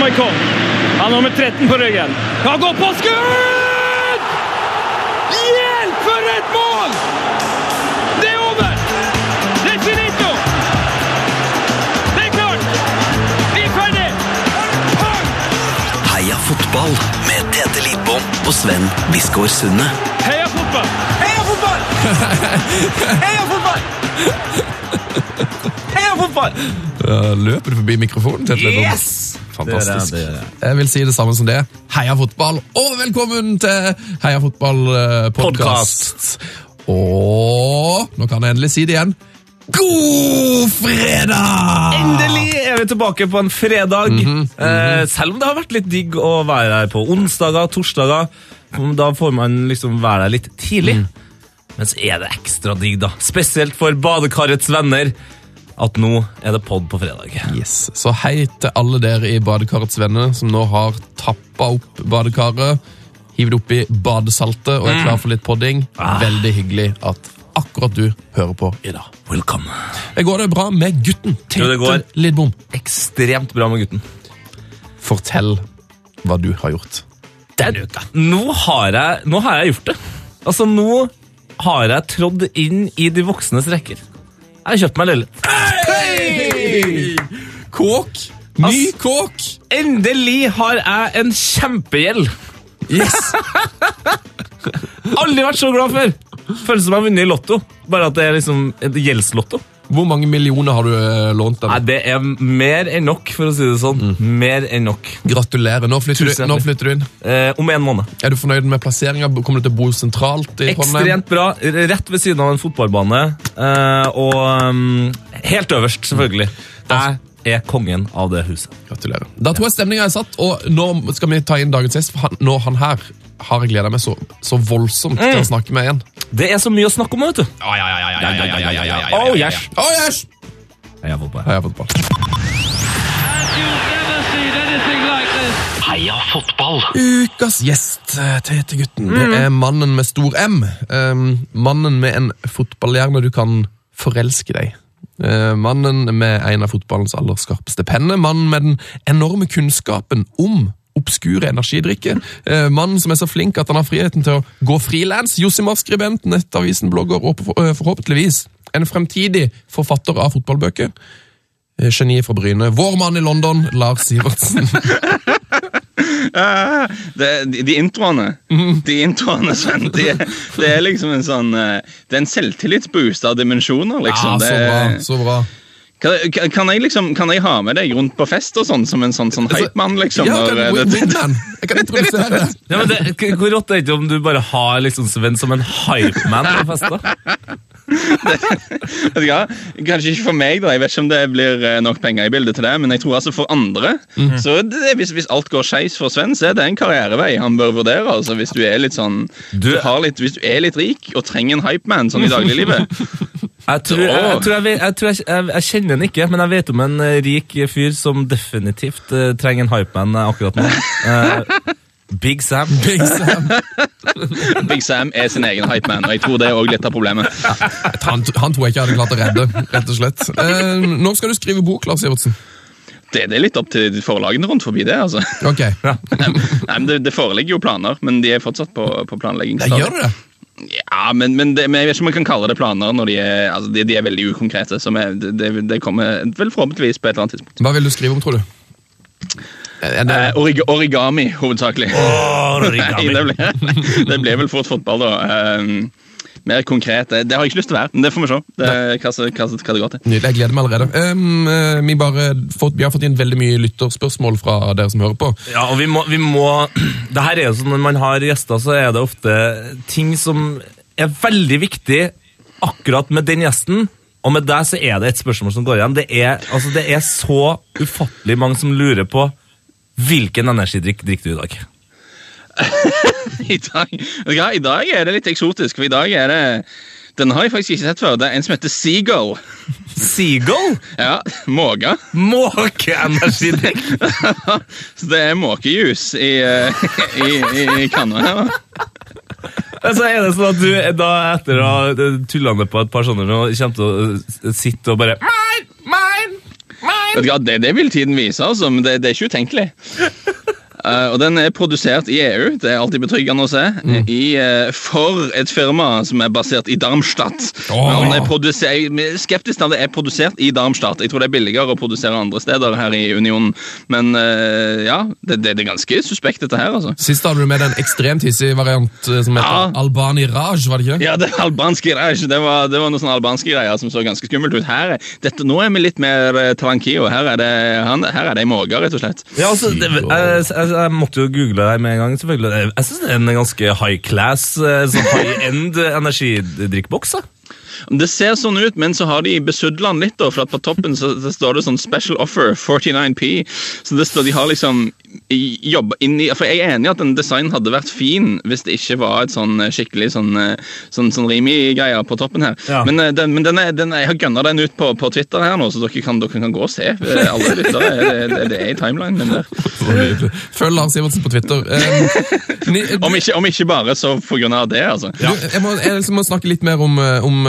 Maikon. Han har nummer 13 på ryggen. Kan gå på skudd! Hjelp, for et mål! Det er over! Det er finito! Det er klart! Vi er ferdig! Heia fotball med Tete Lidbom og Sven Biskår Sunde. Heia fotball! Heia fotball! Heia fotball! Heia fotball! Uh, løper du forbi mikrofonen? Tete Lidbom? Yes! Fantastisk. Det det gjør jeg. Jeg vil si det samme som det. Heia fotball, og velkommen til Heia fotball-podkast. Og nå kan jeg endelig si det igjen. God fredag! Endelig er vi tilbake på en fredag. Mhm, eh, selv om det har vært litt digg å være her på onsdager, torsdager. Da får man liksom være der litt tidlig. Mm. Men så er det ekstra digg, da. Spesielt for badekarets venner. At nå er det pod på fredag. Yes. Så hei til alle dere i Badekarets venner som nå har tappa opp badekaret, hivet oppi badesaltet og er klar for litt podding. Veldig hyggelig at akkurat du hører på i dag. Welcome. Det går det bra med gutten? Jo, det går. Lidbom. Ekstremt bra med gutten. Fortell hva du har gjort. Den uka. Nå har jeg, nå har jeg gjort det. Altså, nå har jeg trådd inn i de voksnes rekker. Jeg kjøpte meg en leilighet. Kåk! Ny Ass. kåk! Endelig har jeg en kjempegjeld. Yes! Aldri vært så glad før. Føles som jeg har vunnet i Lotto. Bare at det er liksom et gjeldslotto. Hvor mange millioner har du eh, lånt den? Det er mer enn nok, for å si det sånn. Mer enn nok. Gratulerer. Nå flytter, du, Tusen hjertelig. flytter du inn? Eh, om en måned. Er du fornøyd med plasseringa? Kommer du til å bo sentralt i Trondheim? Ekstremt bra. Rett ved siden av en fotballbane. Eh, og um, helt øverst, selvfølgelig. Jeg er kongen av det huset. Gratulerer. Da tror jeg stemninga er satt, og nå skal vi ta inn dagens gjest. for han, Nå han her har jeg gleda meg så, så voldsomt til å snakke med igjen. Det er så mye å snakke om, vet du. Oh, yes. Oh, yes! Heia fotball. Heia fotball. You've never seen anything like this. Heia fotball! Ukas gjest, eh, Tete gutten, det er mannen med stor M. Um, mannen med en fotballhjerne du kan forelske deg. Uh, mannen med en av fotballens aller skarpeste penner. Mannen med den enorme kunnskapen om obskure energidrikker. Eh, mannen som er så flink at han har friheten til å gå frilans. Josimar-skribent, Nettavisen, blogger og eh, forhåpentligvis en fremtidig forfatter av fotballbøker. Eh, Geniet fra Bryne. Vår mann i London, Lars Sivertsen. det, de, de introene, de introene, Sven, de, det er liksom en sånn eh, Det er en selvtillitsboost av dimensjoner, liksom. Ja, så bra. så bra. Kan, kan, jeg liksom, kan jeg ha med deg rundt på fest og sånn, som en sånn, sånn hypemann, liksom? Ja, når, kan, eh, det, det, wingman. Jeg kan introdusere det. Ja, men det, hvor rått er det ikke om du bare har liksom Sven som en hypeman på fest? vet du hva? Kanskje ikke for meg, da. Jeg vet ikke om det blir eh, nok penger i bildet til det, men jeg tror altså for andre så det, hvis, hvis alt går skeis for Sven, så er det en karrierevei han bør vurdere. altså Hvis du er litt sånn Du- du har litt, Hvis du er litt rik og trenger en hypeman sånn i dagliglivet Jeg tror, jeg, jeg, tror jeg, jeg, kjenner den ikke, men jeg vet om en eh, rik fyr som definitivt uh, trenger en hypeman akkurat nå. Eh, Big Sam. Big Sam. Big Sam er sin egen hypeman, og jeg tror det er også litt av problemet. Han, han tror jeg ikke hadde klart å redde, rett og slett. Eh, når skal du skrive bok, Lars Sivertsen? Det, det er litt opp til forlagene rundt forbi det. altså. Ok, Ja. Nei, men det, det foreligger jo planer, men de er fortsatt på, på planlegging. da gjør det. Ja, men, men, det, men jeg vet ikke om jeg kan kalle det planer når de er, altså, de, de er veldig ukonkrete. Så vi- det, det, det kommer vel forhåpentligvis på et eller annet tidspunkt. Hva vil du skrive om, tror du? Det, Eh, orig origami, hovedsakelig. Nei, det ble, det ble vel fort fotball, da. Eh, mer konkret. Det, det har jeg ikke lyst til å være, men det får vi se. Det, hva, hva, hva det går til. Nydelig, jeg gleder meg allerede. Um, eh, vi, bare fått, vi har fått inn veldig mye lytterspørsmål fra dere som hører på. Ja, og vi må, vi må Det her er jo sånn Når man har gjester, så er det ofte ting som er veldig viktig akkurat med den gjesten. Og med deg så er det et spørsmål som går igjen. Det er, altså, det er så ufattelig mange som lurer på hvilken energidrikk drikker du i dag. I dag, I dag er det litt eksotisk, for i dag er det Den har jeg faktisk ikke sett før. Det er en som heter Seagull. Seagull? Ja, Måke. Måkeenergidrikk! Så det er måkejus i, eh, i, i, i kanna her. Altså, er det sånn at du da etter å ha tulla med på et par sånne nå, kommer til å sitte og bare Mine! Mine! Det, det vil tiden vise, altså, men det, det er ikke utenkelig. Eh, og Den er produsert i EU, det er alltid betryggende å se, i, uh, for et firma som er basert i Darmstadt. Oh, Men er skeptisk til at det er produsert i Darmstadt. Jeg tror det er billigere å produsere andre steder her i Unionen. Men uh, ja, det, det, det er ganske suspekt, dette her, altså. Sist hadde du med den en ekstremt hissig variant som heter Ja. Albani Raj, var det ikke? Ja, det er albanske Raj. Det var, det var noen sånne albanske greier som så ganske skummelt ut. Her er, dette, nå er vi litt mer eh. Her er det, han, her er det måker, rett og slett. Ja, altså, det, jeg, jeg, jeg måtte jo google det her med en gang. selvfølgelig. Jeg, syns det er en ganske high class, eh, sånn high end energidrikkboks. Det ser sånn ut, men så har de besudla den litt, da, for at på toppen så, så står det sånn special offer 49P. Så det står, de har liksom jobba inn i For jeg er enig i at en design hadde vært fin hvis det ikke var et sånn eh, skikkelig sånn, eh, sånn, sånn Rimi-greier på toppen her. Ja. Men, eh, den, men den er, den jeg har gunna den ut på, på Twitter her nå, så dere kan, dere kan gå og se. Alle lyttere. Det, det, det er i timelinen min der. Følg Lars Sivertsen på Twitter. Um, ni, Om ikke, om ikke bare så på grunn av det, altså. du, jeg, må, jeg må snakke litt mer om, om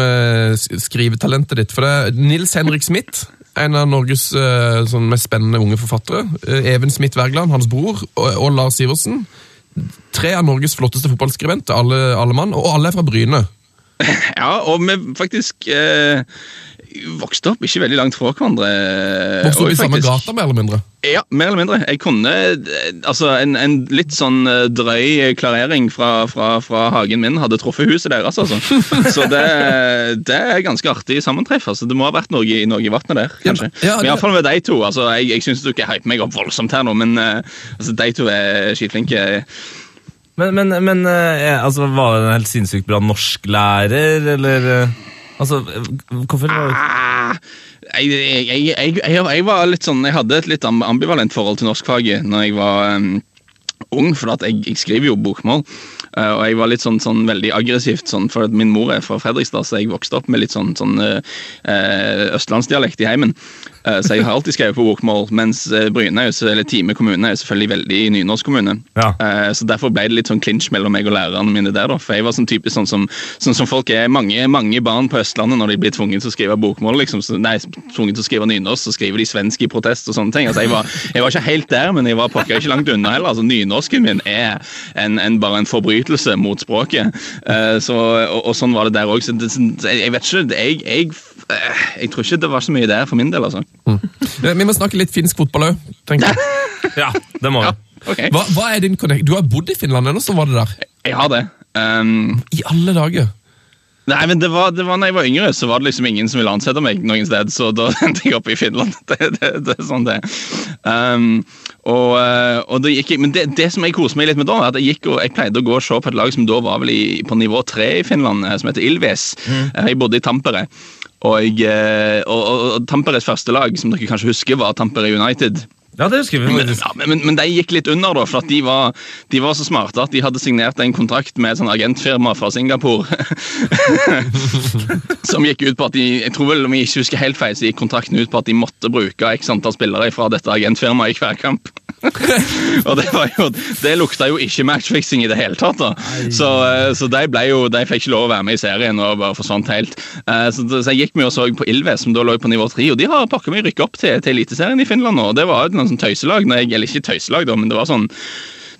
skrivetalentet ditt. For det Nils Henrik Smith, en av Norges eh, sånn mest spennende unge forfattere. eh, Even Smith Wergeland, hans bror, og, og Lars Sivertsen. Tre av Norges flotteste fotballskribenter, alle, alle mann, og alle er fra Bryne. Ja, og vi faktisk eh, vokste opp ikke veldig langt fra hverandre. Vokste opp i samme gata, mer eller mindre. Ja, mer eller mindre. Jeg kunne eh, altså En, en litt sånn eh, drøy klarering fra, fra, fra hagen min hadde truffet huset deres, altså. Så det, det er ganske artig sammentreff. altså. Det må ha vært noe i, noe i vannet der, kanskje. Ja, ja, det- Iallfall med de to. altså. Jeg, jeg syns dere hyper meg opp voldsomt her nå, men eh, altså, de to er skitflinke. Men, men, men eh, altså, var det en helt sinnssykt bra norsklærer, eller eh, Altså, hvorfor Ah, jeg, jeg, jeg, jeg, var litt sånn Jeg hadde et litt ambivalent forhold til norskfaget når jeg var um, ung, for jeg skriver jo bokmål. Eh, og jeg var litt sånn, sånn veldig aggressivt, sånn, for min mor er fra Fredrikstad, så jeg vokste opp med litt sånn, sånn eh, eh, østlandsdialekt i heimen. Så jeg har alltid skrevet på bokmål, mens så- eller Time kommune, er selvfølgelig veldig nynorsk kommune. Ja. Så derfor ble det litt sånn clinch mellom meg og lærerne mine der. da, For jeg var sånn typisk sånn som, sånn som folk er, mange, mange barn på Østlandet når de blir tvunget til å skrive bokmål, liksom, så, nei, tvunget til å skrive nynorsk, så skriver de svensk i protest og sånne ting. Altså, jeg, var, jeg var ikke helt der, men jeg var pokker ikke langt unna heller. altså Nynorsken min er en, en, bare en forbrytelse mot språket. Eh, så, og, og sånn var det der òg. Så det, jeg, vet ikke, jeg, jeg, eh, jeg tror ikke det var så mye der for min del, altså. Mm. Vi må snakke litt finsk fotball òg, tenker jeg. Ja, det må vi. Ok, Hva, hva er din connect? Du har bodd i Finland ennå, så var det der? jeg har det. Um, I alle dager! Nei, men det var, det var når jeg var yngre, så var det liksom ingen som ville ansette meg noen sted, så da endte jeg opp i Finland. Det, det, det er sånn det er. Um, og, eh, og det gikk, men det, det som jeg koste meg litt med da, er at jeg, og, jeg pleide å gå og se på et lag som da var vel i, på nivå tre i Finland, eh, som heter Ilves. Mm. Jeg bodde i Tampere. Eh, og, og, og Tamperes første lag, som dere kanskje husker, var Tampere United. Ja, det husker vi Men, ja, men, men, de gikk litt under, da, for de var, de var så smarte at de hadde signert en kontrakt med et sånn agentfirma fra Singapore. som gikk ut på at de jeg tror vel om jeg ikke husker helt feil, så gikk kontrakten ut på at de måtte bruke x antall spillere fra dette agentfirmaet i hver kamp. og det, var jo, det lukta jo ikke matchfixing i det hele tatt. da. Så, eh, så de, ble jo, de fikk ikke lov å være med i serien og bare forsvant helt. Eh, Så, så jeg gikk med og så på Ilves, som da lå på nivå tre, og de har pakka meg rykka opp til, til Eliteserien i Finland nå. og Det var jo et sånn tøyselag, Nei, eller ikke tøyselag, da, men det var sånn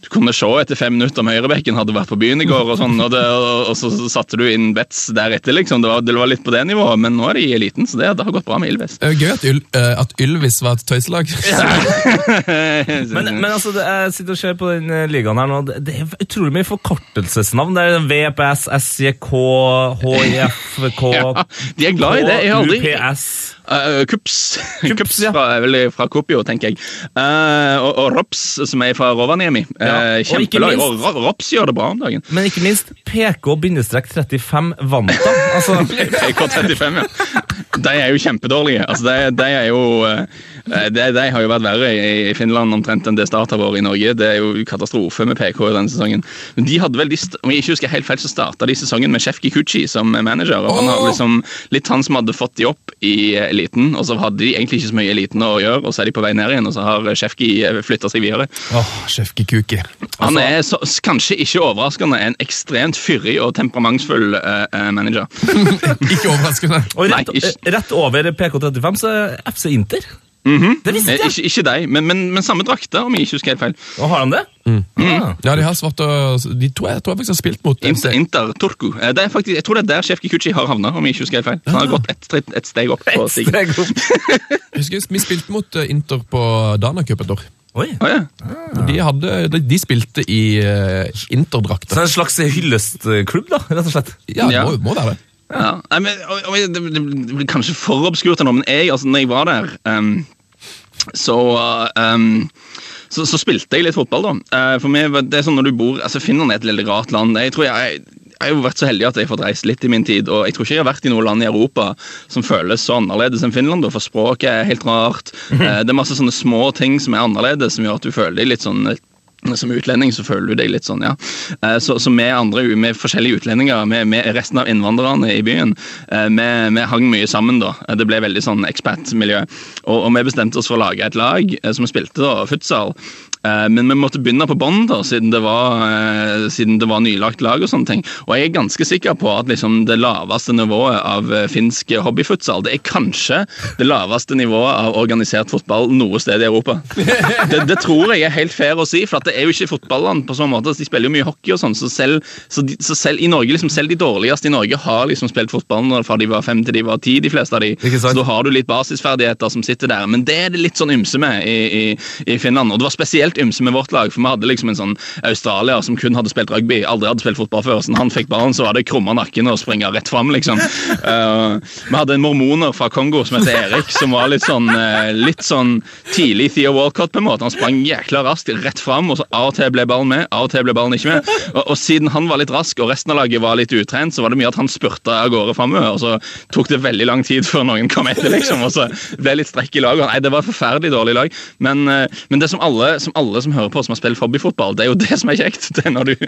du kunne se etter fem minutter om Høyrebekken hadde vært på byen i går, og sånn, og, det, og, og så satte du inn bets deretter. liksom. Det var, det var litt på det nivået, men nå er de i eliten, så det, det har gått bra med Ilves. Eh, Gøy at, Yl, eh, at Ylvis var et tøyselag. Men, men altså, jeg sitter og ser på den eh, ligaen her nå. Det, det er utrolig mye forkortelsesnavn. Det er VPS, SJK, HIFK Ja, de er glad i det. Jeg har aldri UPS. Uh, Kups. Kups ja. fra, vel fra Kopio, tenker jeg. Uh, og, og Rops, som er fra Rovaniemi. Ja, Uh, og Kjempelag. Og Ro- Rops gjør det bra om dagen. Men ikke minst PK-35 Vanta. Altså, PK35, ja. De er jo kjempedårlige. Altså, de, de er jo eh, de, de har jo vært verre i, Finland omtrent enn det Start har vært i Norge. Det er jo katastrofe med PK i denne sesongen. Men de hadde vel, om jeg ikke husker helt feil, så starta de sesongen med Chef Kikuchi som manager. og Han har liksom litt han som hadde fått de opp i eliten, og så hadde de egentlig ikke så mye i eliten å gjøre, og så er de på vei ned igjen, og så har Sjefki flytta seg videre. Åh, Sjefke Kuki. Han er så, kanskje ikke overraskende en ekstremt fyrig og temperamentsfull eh, eh, manager. Ikke overraskende. og rett, Nei, ikke. rett over PK35 så er FC Inter. Det visste Eh, jeg! Ikke, ikke deg, men, men, men samme drakter, om jeg ikke husker helt feil. Og har han det? Ah. Ja, de har svart og De to jeg tror jeg faktisk har spilt mot Inter, Inter Turku. Eh, Det er faktisk, jeg tror det er der Sjef Kikuchi har havna, om jeg ikke husker helt feil. Han har gått ett et, et steg opp på steg opp. Jeg husker Vi spilte mot eh, Inter på Danacup et år. Oi. Oh, ja. De, hadde, de, de spilte i uh, Så Interdrakter. er en slags hyllestklubb, da, rett og slett. Ja, det Ja. må, må være det. Ja. Men, og, og, det, blir kanskje for obskurt nå, men jeg, altså, når jeg var der um, så, um, så, så spilte jeg litt fotball, da. Eh, for meg, det er sånn når du bor altså Finland er et veldig rart land. Jeg tror jeg, jeg har jo vært så heldig at jeg har fått reist litt i min tid, og jeg tror ikke jeg har vært i noe land i Europa som føles så annerledes enn Finland, for språket er helt rart. Eh, det er masse sånne små ting som er annerledes, som gjør at du føler deg litt sånn som utlending så føler du deg litt sånn, ja. Eh, Så, så med andre, med forskjellige utlendinger, med, med resten av innvandrerne i byen, eh, vi, vi hang mye sammen da. Eh, Det ble veldig sånn expat-miljø. Og, og vi bestemte oss for å lage et lag som spilte da, futsal. Eh, Men vi måtte begynne på bånn, da, siden det var, eh, siden det var nylagt lag. og sånne ting. Og jeg er ganske sikker på at liksom, det laveste nivået av eh, finsk hobbyfutsal det er kanskje det laveste nivået av organisert fotball noe sted i Europa. Det, det tror jeg er helt fair å si, for at det er jo ikke fotballand på sånn måte. De spiller jo mye hockey og sånn, så, selv, så, de, så selv i Norge, liksom, selv de dårligste i Norge har liksom spilt fotball når- fra de var fem til de var ti, de fleste av de. Så da har du litt basisferdigheter som sitter der. Men det er det litt sånn ymse med i, i, i Finland. Og det var spesielt ymse med vårt lag, for vi hadde liksom en sånn australier som kun hadde spilt rugby, aldri hadde spilt fotball før. Så når han fikk ballen, så var det krumma nakken og springe rett fram, liksom. Uh, vi hadde en mormoner fra Kongo som heter Erik, som var litt sånn, uh, litt sånn tidlig Theo Walcott, på en måte. Han sprang jækla raskt rett fram, og så av og til ble ballen med, av og til ble ballen ikke med. Og, og siden han var litt rask, og resten av laget var litt utrent, så var det mye at han spurta av gårde framover, og så tok det veldig lang tid før noen kom etter, liksom. Og så ble litt strekk i laget. Nei, det var forferdelig dårlig lag. Men, uh, men det som alle, som alle som hører på, som har spilt hobbyfotball, det er jo det som er kjekt. Det er når du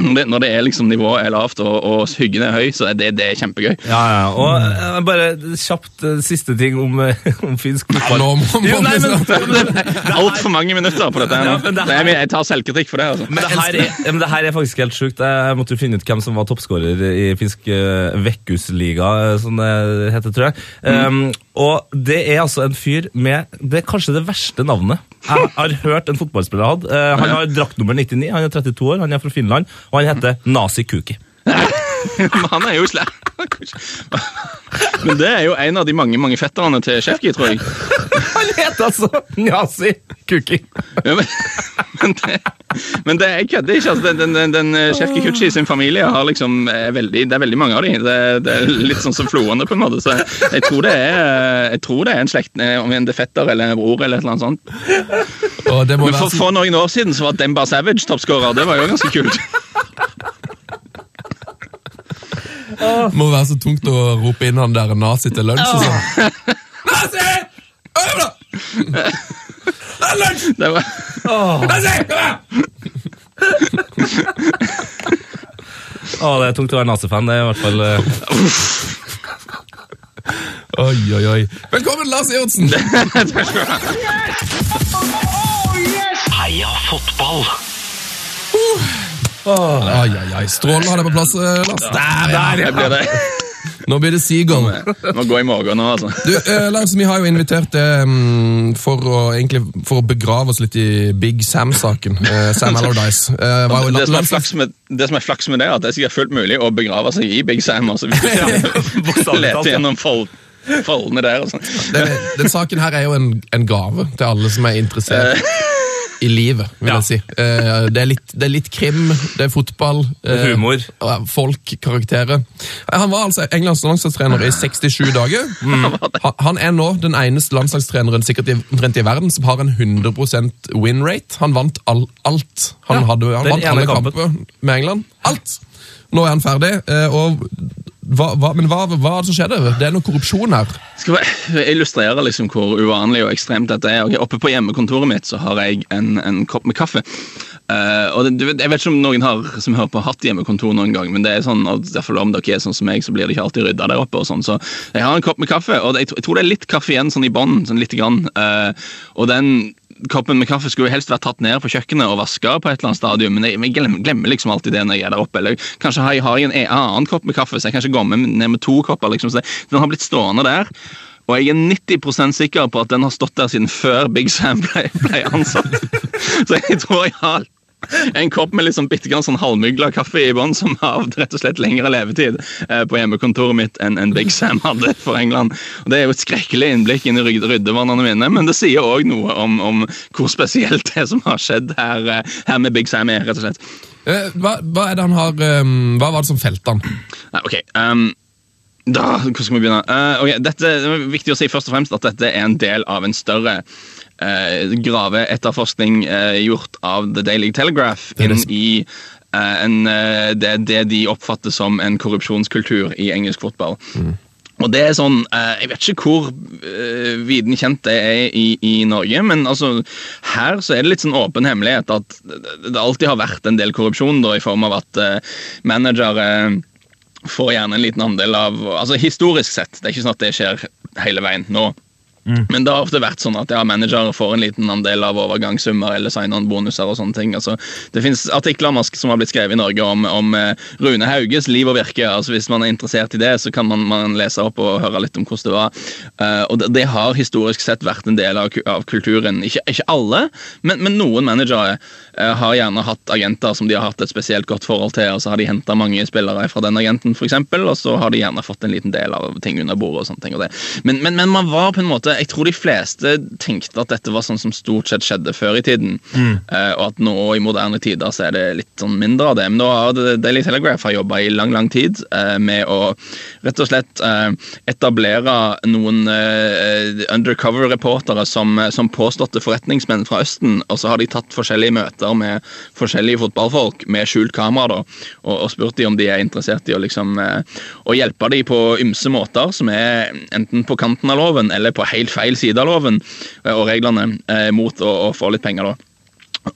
når det, når det er liksom nivået er lavt og, og hyggen er høy, så er det, det er kjempegøy. Ja, ja. Og eh, bare kjapt eh, siste ting om, eh, om finsk Ja, fotball. nå må, vi men, snart- Altfor mange minutter på dette. her Ja, nå. men det her- er, jeg tar selvkritikk for det. altså. Men det, her er, ja, men det her er faktisk helt sjukt. Jeg måtte jo finne ut hvem som var toppskårer i finsk uh, Vekkusliga, som det heter, tror jeg. Um, og det er altså en fyr med Det er kanskje det verste navnet jeg har hørt en fotballspiller hadde. Eh, han har drakt nummer 99, han er 32 år, han er fra Finland, og han heter Nazi Kuki. Han er jo slem. Men det er jo en av de mange mange fetterne til Sjefki, tror jeg. Han heter altså Nazi Kuki! Ja, men, men, det, men det, jeg kødder ikke. altså, Den, den, den, den Sjef Kikuchi sin familie har liksom er veldig, Det er veldig mange av dem. Det, det er litt sånn som floene, på en måte. Så jeg tror det er, tror det er en slekt, om en det er fetter eller en bror eller et eller annet sånt. Men for, for noen år siden så var Demba Savage toppskårer. Det var jo ganske kult. så, må være så tungt å rope inn han der nazi til lunsj. og sånn. Nazi! Øv da! Det er lunsj! Det var, Nazi! Kom her! Å, det er tungt å være nazifan. Det er i hvert fall eh, Oi, oi, oi. Velkommen, Lars Ivertsen! Heia fotball! Ai, ai, ai. Strålende å ha deg på plass, eh, Lars. Der, der, Ja, blir det. Nå blir det Seagull. Må gå i morgen nå, altså. Du, eh, Lars, vi har jo invitert deg um, for, å, egentlig, for å begrave oss litt i Big Sam-saken. Eh, Sam Allardyce. Eh, Det det som er flaks med det, er at det er sikkert fullt mulig å begrave seg i Big Sam. Altså, hvis du leter gjennom fold, foldene der. Altså. den, den saken her er jo en, en gave til alle som er interessert i livet, vil jeg si. Eh, det, er litt, det er litt krim, det er fotball. eh, humor. og Folk, karakterer. Eh, Han var altså Englands landslagstrener i 67 dager. Han, han er nå den eneste landslagstreneren sikkert i, i verden som har en 100% win rate. Han vant all, alt. Han, hadde, han vant alle kampen. kamper med England. Alt! Nå er han ferdig. eh, og hva, hva, men hva, hva er det som skjedde? Det er noe korrupsjon her. Skal jeg illustrere liksom hvor uvanlig og ekstremt dette er? Ok, oppe på hjemmekontoret mitt så har jeg en, en kopp med kaffe. Uh, og det, Jeg vet ikke om noen har, som hører på hatt hjemmekontor noen gang, men det er sånn, og derfor om dere er sånn som meg, så blir det ikke alltid rydda der oppe. og sånn, Så jeg har en kopp med kaffe, og jeg, jeg tror det er litt kaffe igjen sånn i bånn. Sånn lite grann. Eh, og den koppen med kaffe skulle helst vært tatt ned på kjøkkenet og vaska på et eller annet stadium, men jeg, jeg glemmer, liksom alltid det når jeg er der oppe. Eller kanskje har jeg, har jeg en annen kopp med kaffe, så jeg kanskje går med ned med to kopper. liksom, så Den har blitt stående der. Og jeg er 90% sikker på at den har stått der siden før Big Sam ble, ble ansatt. Så jeg tror jeg har en kopp med liksom bitte grann sånn halvmygla kaffe i bånn som har rett og slett lengre levetid eh, på hjemmekontoret mitt enn en Big Sam hadde for England. Og Det er jo et skrekkelig innblikk inn i ryddevannene mine, men det sier òg noe om, om hvor spesielt det som har skjedd her, eh, her med Big Sam er, rett og slett. Eh, hva, hva er det han har um, Hva var det som felte han? Nei, ok. um, da, hvor skal vi begynne? Uh, ok, dette, det er viktig å si først og fremst at dette er en del av en større uh, graveetterforskning eh, gjort av The Daily Telegraph inn i eh, en, eh, det, det de oppfatter som en korrupsjonskultur i engelsk fotball. Og det er sånn, eh, Jeg vet ikke hvor viden kjent det er i, i Norge, men altså, her så er det litt sånn åpen hemmelighet at det alltid har vært en del korrupsjon, da, i form av at uh, managere får gjerne en liten andel av altså Historisk sett, det er ikke sånn at det skjer hele veien nå. Men det har ofte vært sånn at ja, managere får en liten andel av overgangssummer eller sign-on-bonuser og sånne ting. Altså, det finnes artikler som har blitt skrevet i Norge om, om eh, Rune Hauges liv og virke. Altså, hvis man er interessert i det, så kan man, man lese opp og høre litt om hvordan det var. Uh, og det, det har historisk sett vært en del av, av kulturen. Ikke, ikke alle, men, men noen managere uh, har gjerne hatt agenter som de har hatt et spesielt godt forhold til, og så har de henta mange spillere fra den agenten, eksempel, og så har de gjerne fått en liten del av ting under bordet. og sånne ting. Og. Men, men, men man var på en måte Jeg tror de fleste tenkte at dette var sånn som stort sett skjedde før i tiden, eh, og at nå i moderne tider så er det litt sånn mindre av det. Men nå har Daily Telegraph har jobba i lang, lang tid eh, med å rett og slett eh, etablere noen undercover-reportere som, som påståtte forretningsmenn fra Østen, og så har de tatt forskjellige møter med forskjellige fotballfolk med skjult kamera da, og, og spurt de om de er interessert i å, liksom, å hjelpe de på ymse måter, som er enten på kanten av loven eller på helt feil side av loven eh, og reglene, eh, mot å, å få litt penger. da.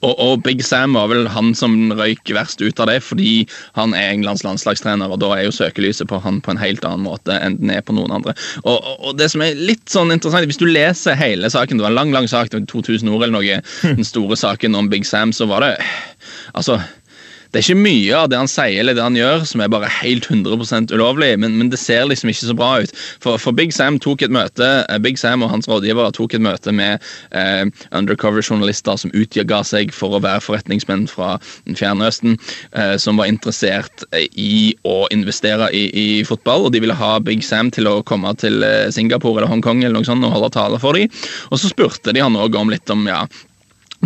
Og, og Big Sam var vel han som røyk verst ut av det, fordi han er Englands landslagstrener, og da er jo søkelyset på han på en helt annen måte enn den er på noen andre. Og, og, og det som er litt sånn interessant, Hvis du leser hele saken, det var en lang lang sak, det var 2000 ord eller noe, den store saken om Big Sam, så var det Altså det er ikke mye av det han sier eller det han gjør som er bare helt 100% ulovlig, men, men det ser liksom ikke så bra ut. For, for Big Sam tok et møte, eh, Big Sam og hans rådgiver tok et møte med eh, undercover-journalister som utga seg for å være forretningsmenn fra den fjerne østen, eh, som var interessert eh, i å investere i, i fotball, og de ville ha Big Sam til å komme til eh, Singapore eller Hongkong eller noe sånt og holde tale for dem. Og så spurte de han òg om litt om ja,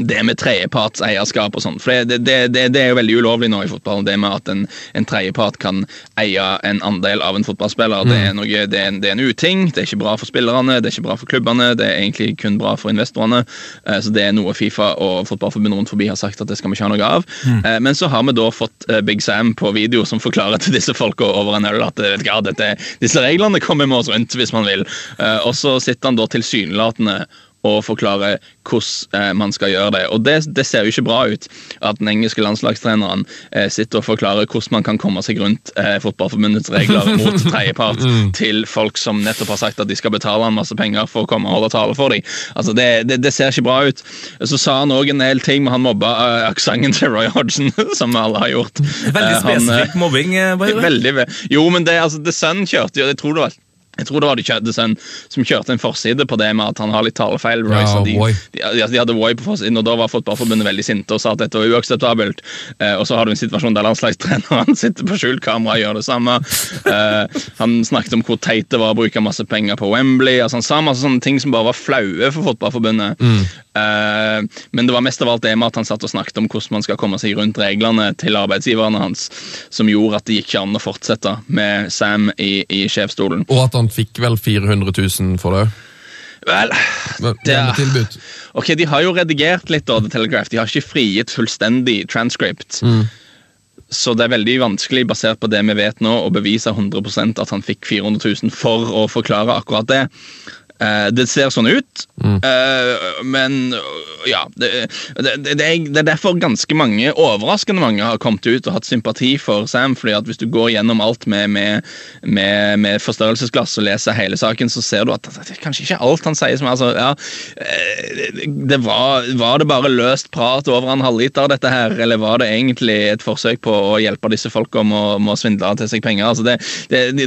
det med tredjepartseierskap og sånn. For det, det, det, det er jo veldig ulovlig nå i fotballen, det med at en, en tredjepart kan eie en andel av en fotballspiller. Det, er noe, det, er en, det er en uting, det er ikke bra for spillerne, det er ikke bra for klubbene, det er egentlig kun bra for investorene. Eh, Så det er noe Fifa og Fotballforbundet rundt forbi har sagt at det skal vi ikke ha noe av. Eh, Men så har vi da fått eh, Big Sam på video som forklarer til disse folka over en øl at vet ikke, dette, disse reglene kommer med oss rundt hvis man vil. Eh, Og så sitter han da tilsynelatende og forklare hvordan eh, man skal gjøre det. Og det, det ser jo ikke bra ut at den engelske landslagstreneren eh, sitter og forklarer hvordan man kan komme seg rundt eh, fotballforbundets regler mot tredjepart til folk som nettopp har sagt at de skal betale han masse penger for å komme og holde tale for dem. Altså, det, det, det ser ikke bra ut. Så sa han òg en del ting, men han mobba eh, aksenten til Roy Hodgson, som alle har gjort. Veldig spesifikk mobbing. way. Veldig, jo, men det, altså, The Sun kjørte jo, jeg tror det var jeg tror det var de kjørte som kjørte en forside på det med at han har litt talefeil. Royce, Ja, de, de, de, de hadde Roy på forsiden, og da var Fotballforbundet veldig sinte og sa at dette var uakseptabelt. Eh, og så har du en situasjon der landslagstreneren sitter på skjult kamera og gjør det samme. Eh, han snakket om hvor teit det var å bruke masse penger på Wembley. altså Han sa masse sånne ting som bare var flaue for Fotballforbundet. Eh, men det var mest av alt det med at han satt og snakket om hvordan man skal komme seg rundt reglene til arbeidsgiverne hans, som gjorde at det gikk ikke an å fortsette med Sam i, i sjefsstolen. Og at han fikk vel 400 000 for det. Vel, det er- tilbud. Ok, De har jo redigert litt av The Telegraph. De har ikke frigitt fullstendig transcript. Så det er veldig vanskelig, basert på det vi vet nå, å bevise 100% at han fikk 400 000 for å forklare akkurat det. Eh, det ser sånn ut, eh, men ja det, det, det, er, er derfor ganske mange, overraskende mange, har kommet ut og hatt sympati for Sam. fordi at hvis du går gjennom alt med, med, med, med forstørrelsesglass og leser hele saken, så ser du at det er kanskje ikke alt han sier som altså, ja, eh, det var, var det bare løst prat over en halvliter, dette her, eller var det egentlig et forsøk på å hjelpe disse folka med, med å svindle til seg penger? altså det,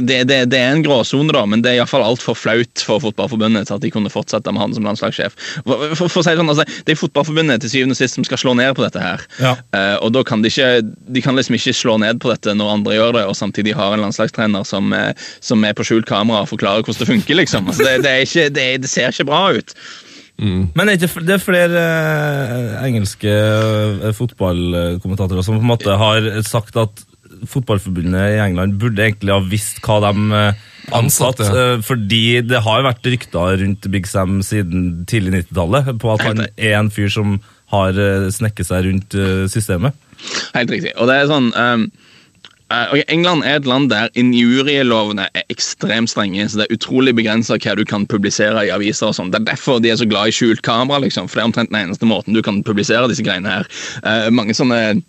det, det er en gråsone, da, men det er iallfall altfor flaut for Fotballforbundet til at de kunne fortsette med han som landslagssjef. For, for, for å si det sånn, altså, Det er Fotballforbundet til syvende og sist som skal slå ned på dette her. Ja. Uh, og da kan de ikke de kan liksom ikke slå ned på dette når andre gjør det, og samtidig har en landslagstrener som, eh, som er på skjult kamera og forklarer hvordan det funker. liksom. Altså, det, det, er ikke, det, det ser ikke bra ut. Men er det ikke det er flere eh, engelske eh, fotballkommentatorer som på en måte har sagt at fotballforbundet i England burde egentlig ha visst hva de eh, ansatte, ansatt eh, fordi det har jo vært rykter rundt Big Sam siden tidlig 90-tallet på at han er en fyr som har eh, snekket seg rundt eh, systemet. Helt riktig. Og det er sånn um, okay, ok, England er et land der injurielovene er ekstremt strenge. så Det er utrolig begrensa hva du kan publisere i aviser. og sånn. Det er derfor de er så glad i skjult kamera. liksom, for Det er omtrent den eneste måten du kan publisere disse greiene her. Uh, mange sånne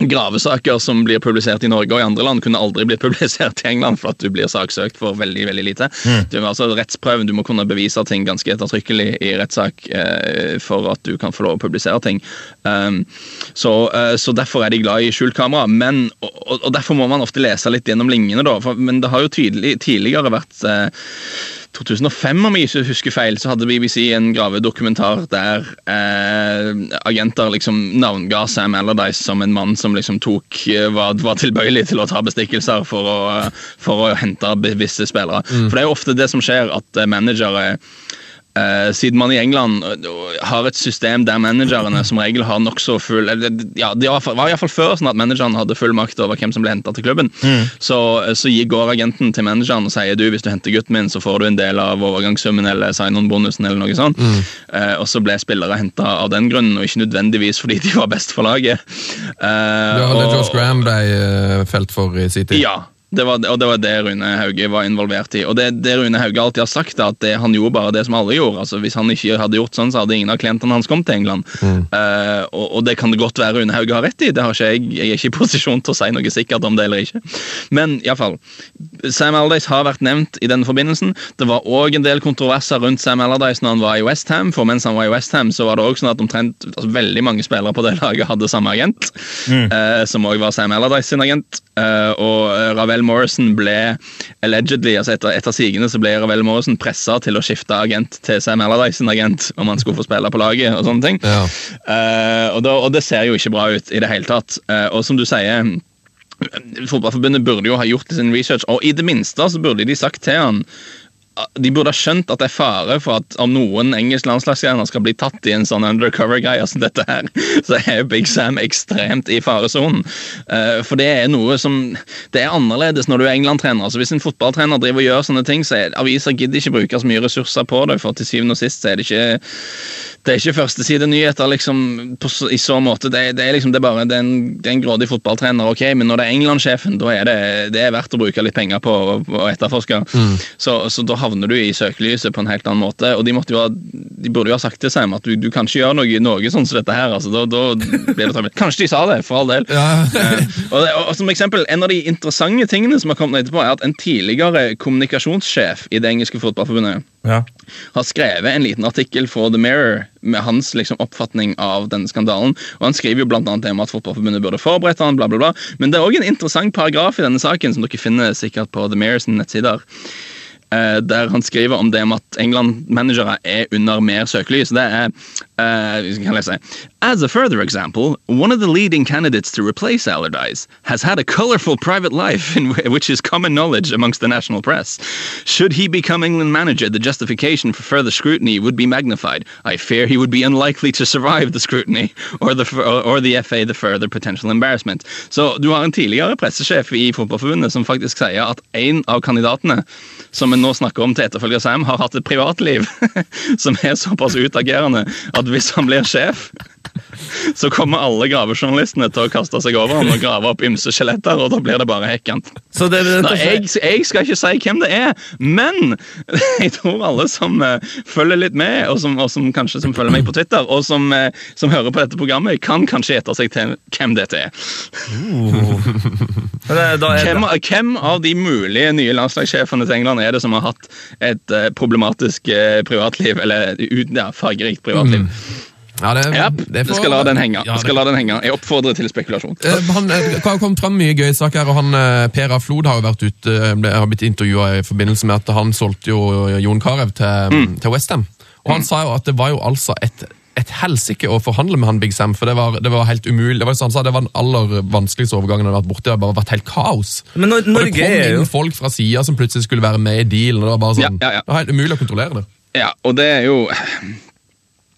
gravesaker som blir publisert i Norge og i andre land, kunne aldri blitt publisert i England for at du blir saksøkt for veldig veldig lite. Du, altså rettsprøven, du må kunne bevise ting ganske ettertrykkelig i rettssak eh, for at du kan få lov å publisere ting. Um, så, uh, så Derfor er de glad i skjult kamera. Men, og, og- og Derfor må man ofte lese litt gjennom linjene. da, for, Men det har jo tydelig, tidligere vært eh, 2005, om jeg ikke husker feil, så hadde BBC en gravedokumentar der eh, agenter liksom navnga Sam Allardyce som en mann som liksom tok eh, var, var tilbøyelig til å ta bestikkelser for å, for å hente visse spillere. For det er jo ofte det som skjer, at eh, managere Eh, siden man i England uh, har et system der managerne som regel har nokså full eller, ja, Det var var iallfall før sånn at manageren hadde full makt over hvem som ble henta til klubben. Så, så går agenten til manageren og sier du, hvis du henter gutten min, så får du en del av overgangssummen eller sign-on-bonusen. eller noe sånt. Eh, og så ble spillere henta av den grunnen, og ikke nødvendigvis fordi de var best for laget. Eh, Det var det Josh Graham ble eh, felt for i sin tid. ja, det var, og det var det Rune Hauge var involvert i. Og det, det Rune Hauge alltid har sagt, er at det, han gjorde bare det som alle gjorde. Altså, hvis han ikke hadde gjort sånn, så hadde ingen av klientene hans kommet til England. Eh, og, og det kan det godt være Rune Hauge har rett i. Det har ikke jeg, jeg er ikke i posisjon til å si noe sikkert om det eller ikke. Men iallfall. Sam Allardyce har vært nevnt i den forbindelsen. Det var òg en del kontroverser rundt Sam Allardyce når han var i Westham. For mens han var i Westham, så var det også sånn at omtrent altså, veldig mange spillere på det laget hadde samme agent, eh, som òg var Sam Allardyce sin agent. Uh, og eh, Ravel Morrison ble allegedly, altså etter, etter sigende så ble Ravel Morrison pressa til å skifte agent til Sam Allardyce sin agent om han skulle få spille på laget. og sånne ting. Ja. Uh, og, da, og det ser jo ikke bra ut i det hele tatt. Uh, og som du sier Fotballforbundet burde jo ha gjort sin research, og i det minste så burde de sagt til han de burde ha skjønt at det er fare for at om noen engelsk landslagsstjerner skal bli tatt i en sånn undercover-greie som dette her, så er Big Sam ekstremt i faresonen. Eh, For det er noe som Det er annerledes når du er England-trener. Altså Hvis en fotballtrener driver og gjør sånne ting, så er aviser gidder ikke bruke så mye ressurser på det, for til syvende og sist så er det ikke det er ikke førstesidenyheter liksom, på i så måte. Det, er- det er liksom, det er bare det er en, det er en grådig fotballtrener, ok, men når det er England-sjefen, da er det, det er verdt å bruke litt penger på å, etterforske. etterforske. Så, så da havner du i søkelyset på en helt annen måte. Og de, jo ha, de burde jo ha sagt til Sam at du, du kan ikke gjøre noe, noe sånn som dette her. altså, Da, da blir det trøbbel. Kanskje de sa det, for all del. Ja. og, og, og som eksempel, En av de interessante tingene som har kommet etterpå, er at en tidligere kommunikasjonssjef i det engelske fotballforbundet Ja. har skrevet en liten artikkel for The Mirror med hans liksom, oppfatning av denne skandalen. Og Han skriver jo blant annet det om at Fotballforbundet burde forberedt han, bla bla bla. Men det er òg en interessant paragraf i denne saken som dere finner sikkert på The Mirror sine nettsider. Eh, der han skriver om det om at England-managere er under mer søkelys. Det er kan lese. As a further example, one of the leading candidates to replace Allardyce has had a colorful private life in which is common knowledge amongst the national press. Should he become England manager, the justification for further scrutiny would be magnified. I fear he would be unlikely to survive the scrutiny, or the, or, the FA the further potential embarrassment. Så du har en tidligere pressesjef i Fotballforbundet som faktisk sier at en av kandidatene som vi nå snakker om til etterfølger Sam, har hatt et privatliv som er såpass utagerende at hvis han blir sjef så kommer alle gravejournalistene til å kaste seg over ham og grave opp ymse skjeletter, og da blir det bare hekkant. Så det, Nei, jeg, jeg skal ikke si hvem det er, men jeg tror alle som uh, følger litt med, og som, og som kanskje som følger meg på Twitter, og som, uh, som hører på dette programmet, kan kanskje gjette seg til hvem dette er. er Hvem, hvem av de mulige nye landslagssjefene til England er det som har hatt et eh, problematisk eh, privatliv, eller ut- ja, fargerikt privatliv? Ja, det, yep, det får- skal la den henge. Ja, skal la den henge. Jeg oppfordrer til spekulasjon. Eh, Han, eh, har kommet frem mye gøye saker her, og han, Per A. Flod har jo vært ute, har blitt intervjua i forbindelse med at han solgte jo Jon Carew til, Mm. til Westham. Og han sa jo at det var jo altså et, et helsike å forhandle med han Big Sam, for det var, det var helt umulig. Det var, så han sa det var den aller vanskeligste overgangen han hadde vært borti. Det har bare vært helt kaos. Men når, og det kom inn jo folk fra sida som plutselig skulle være med i dealen. og Det var bare sånn, Ja, ja, ja. det var helt umulig å kontrollere det. Ja, og det er jo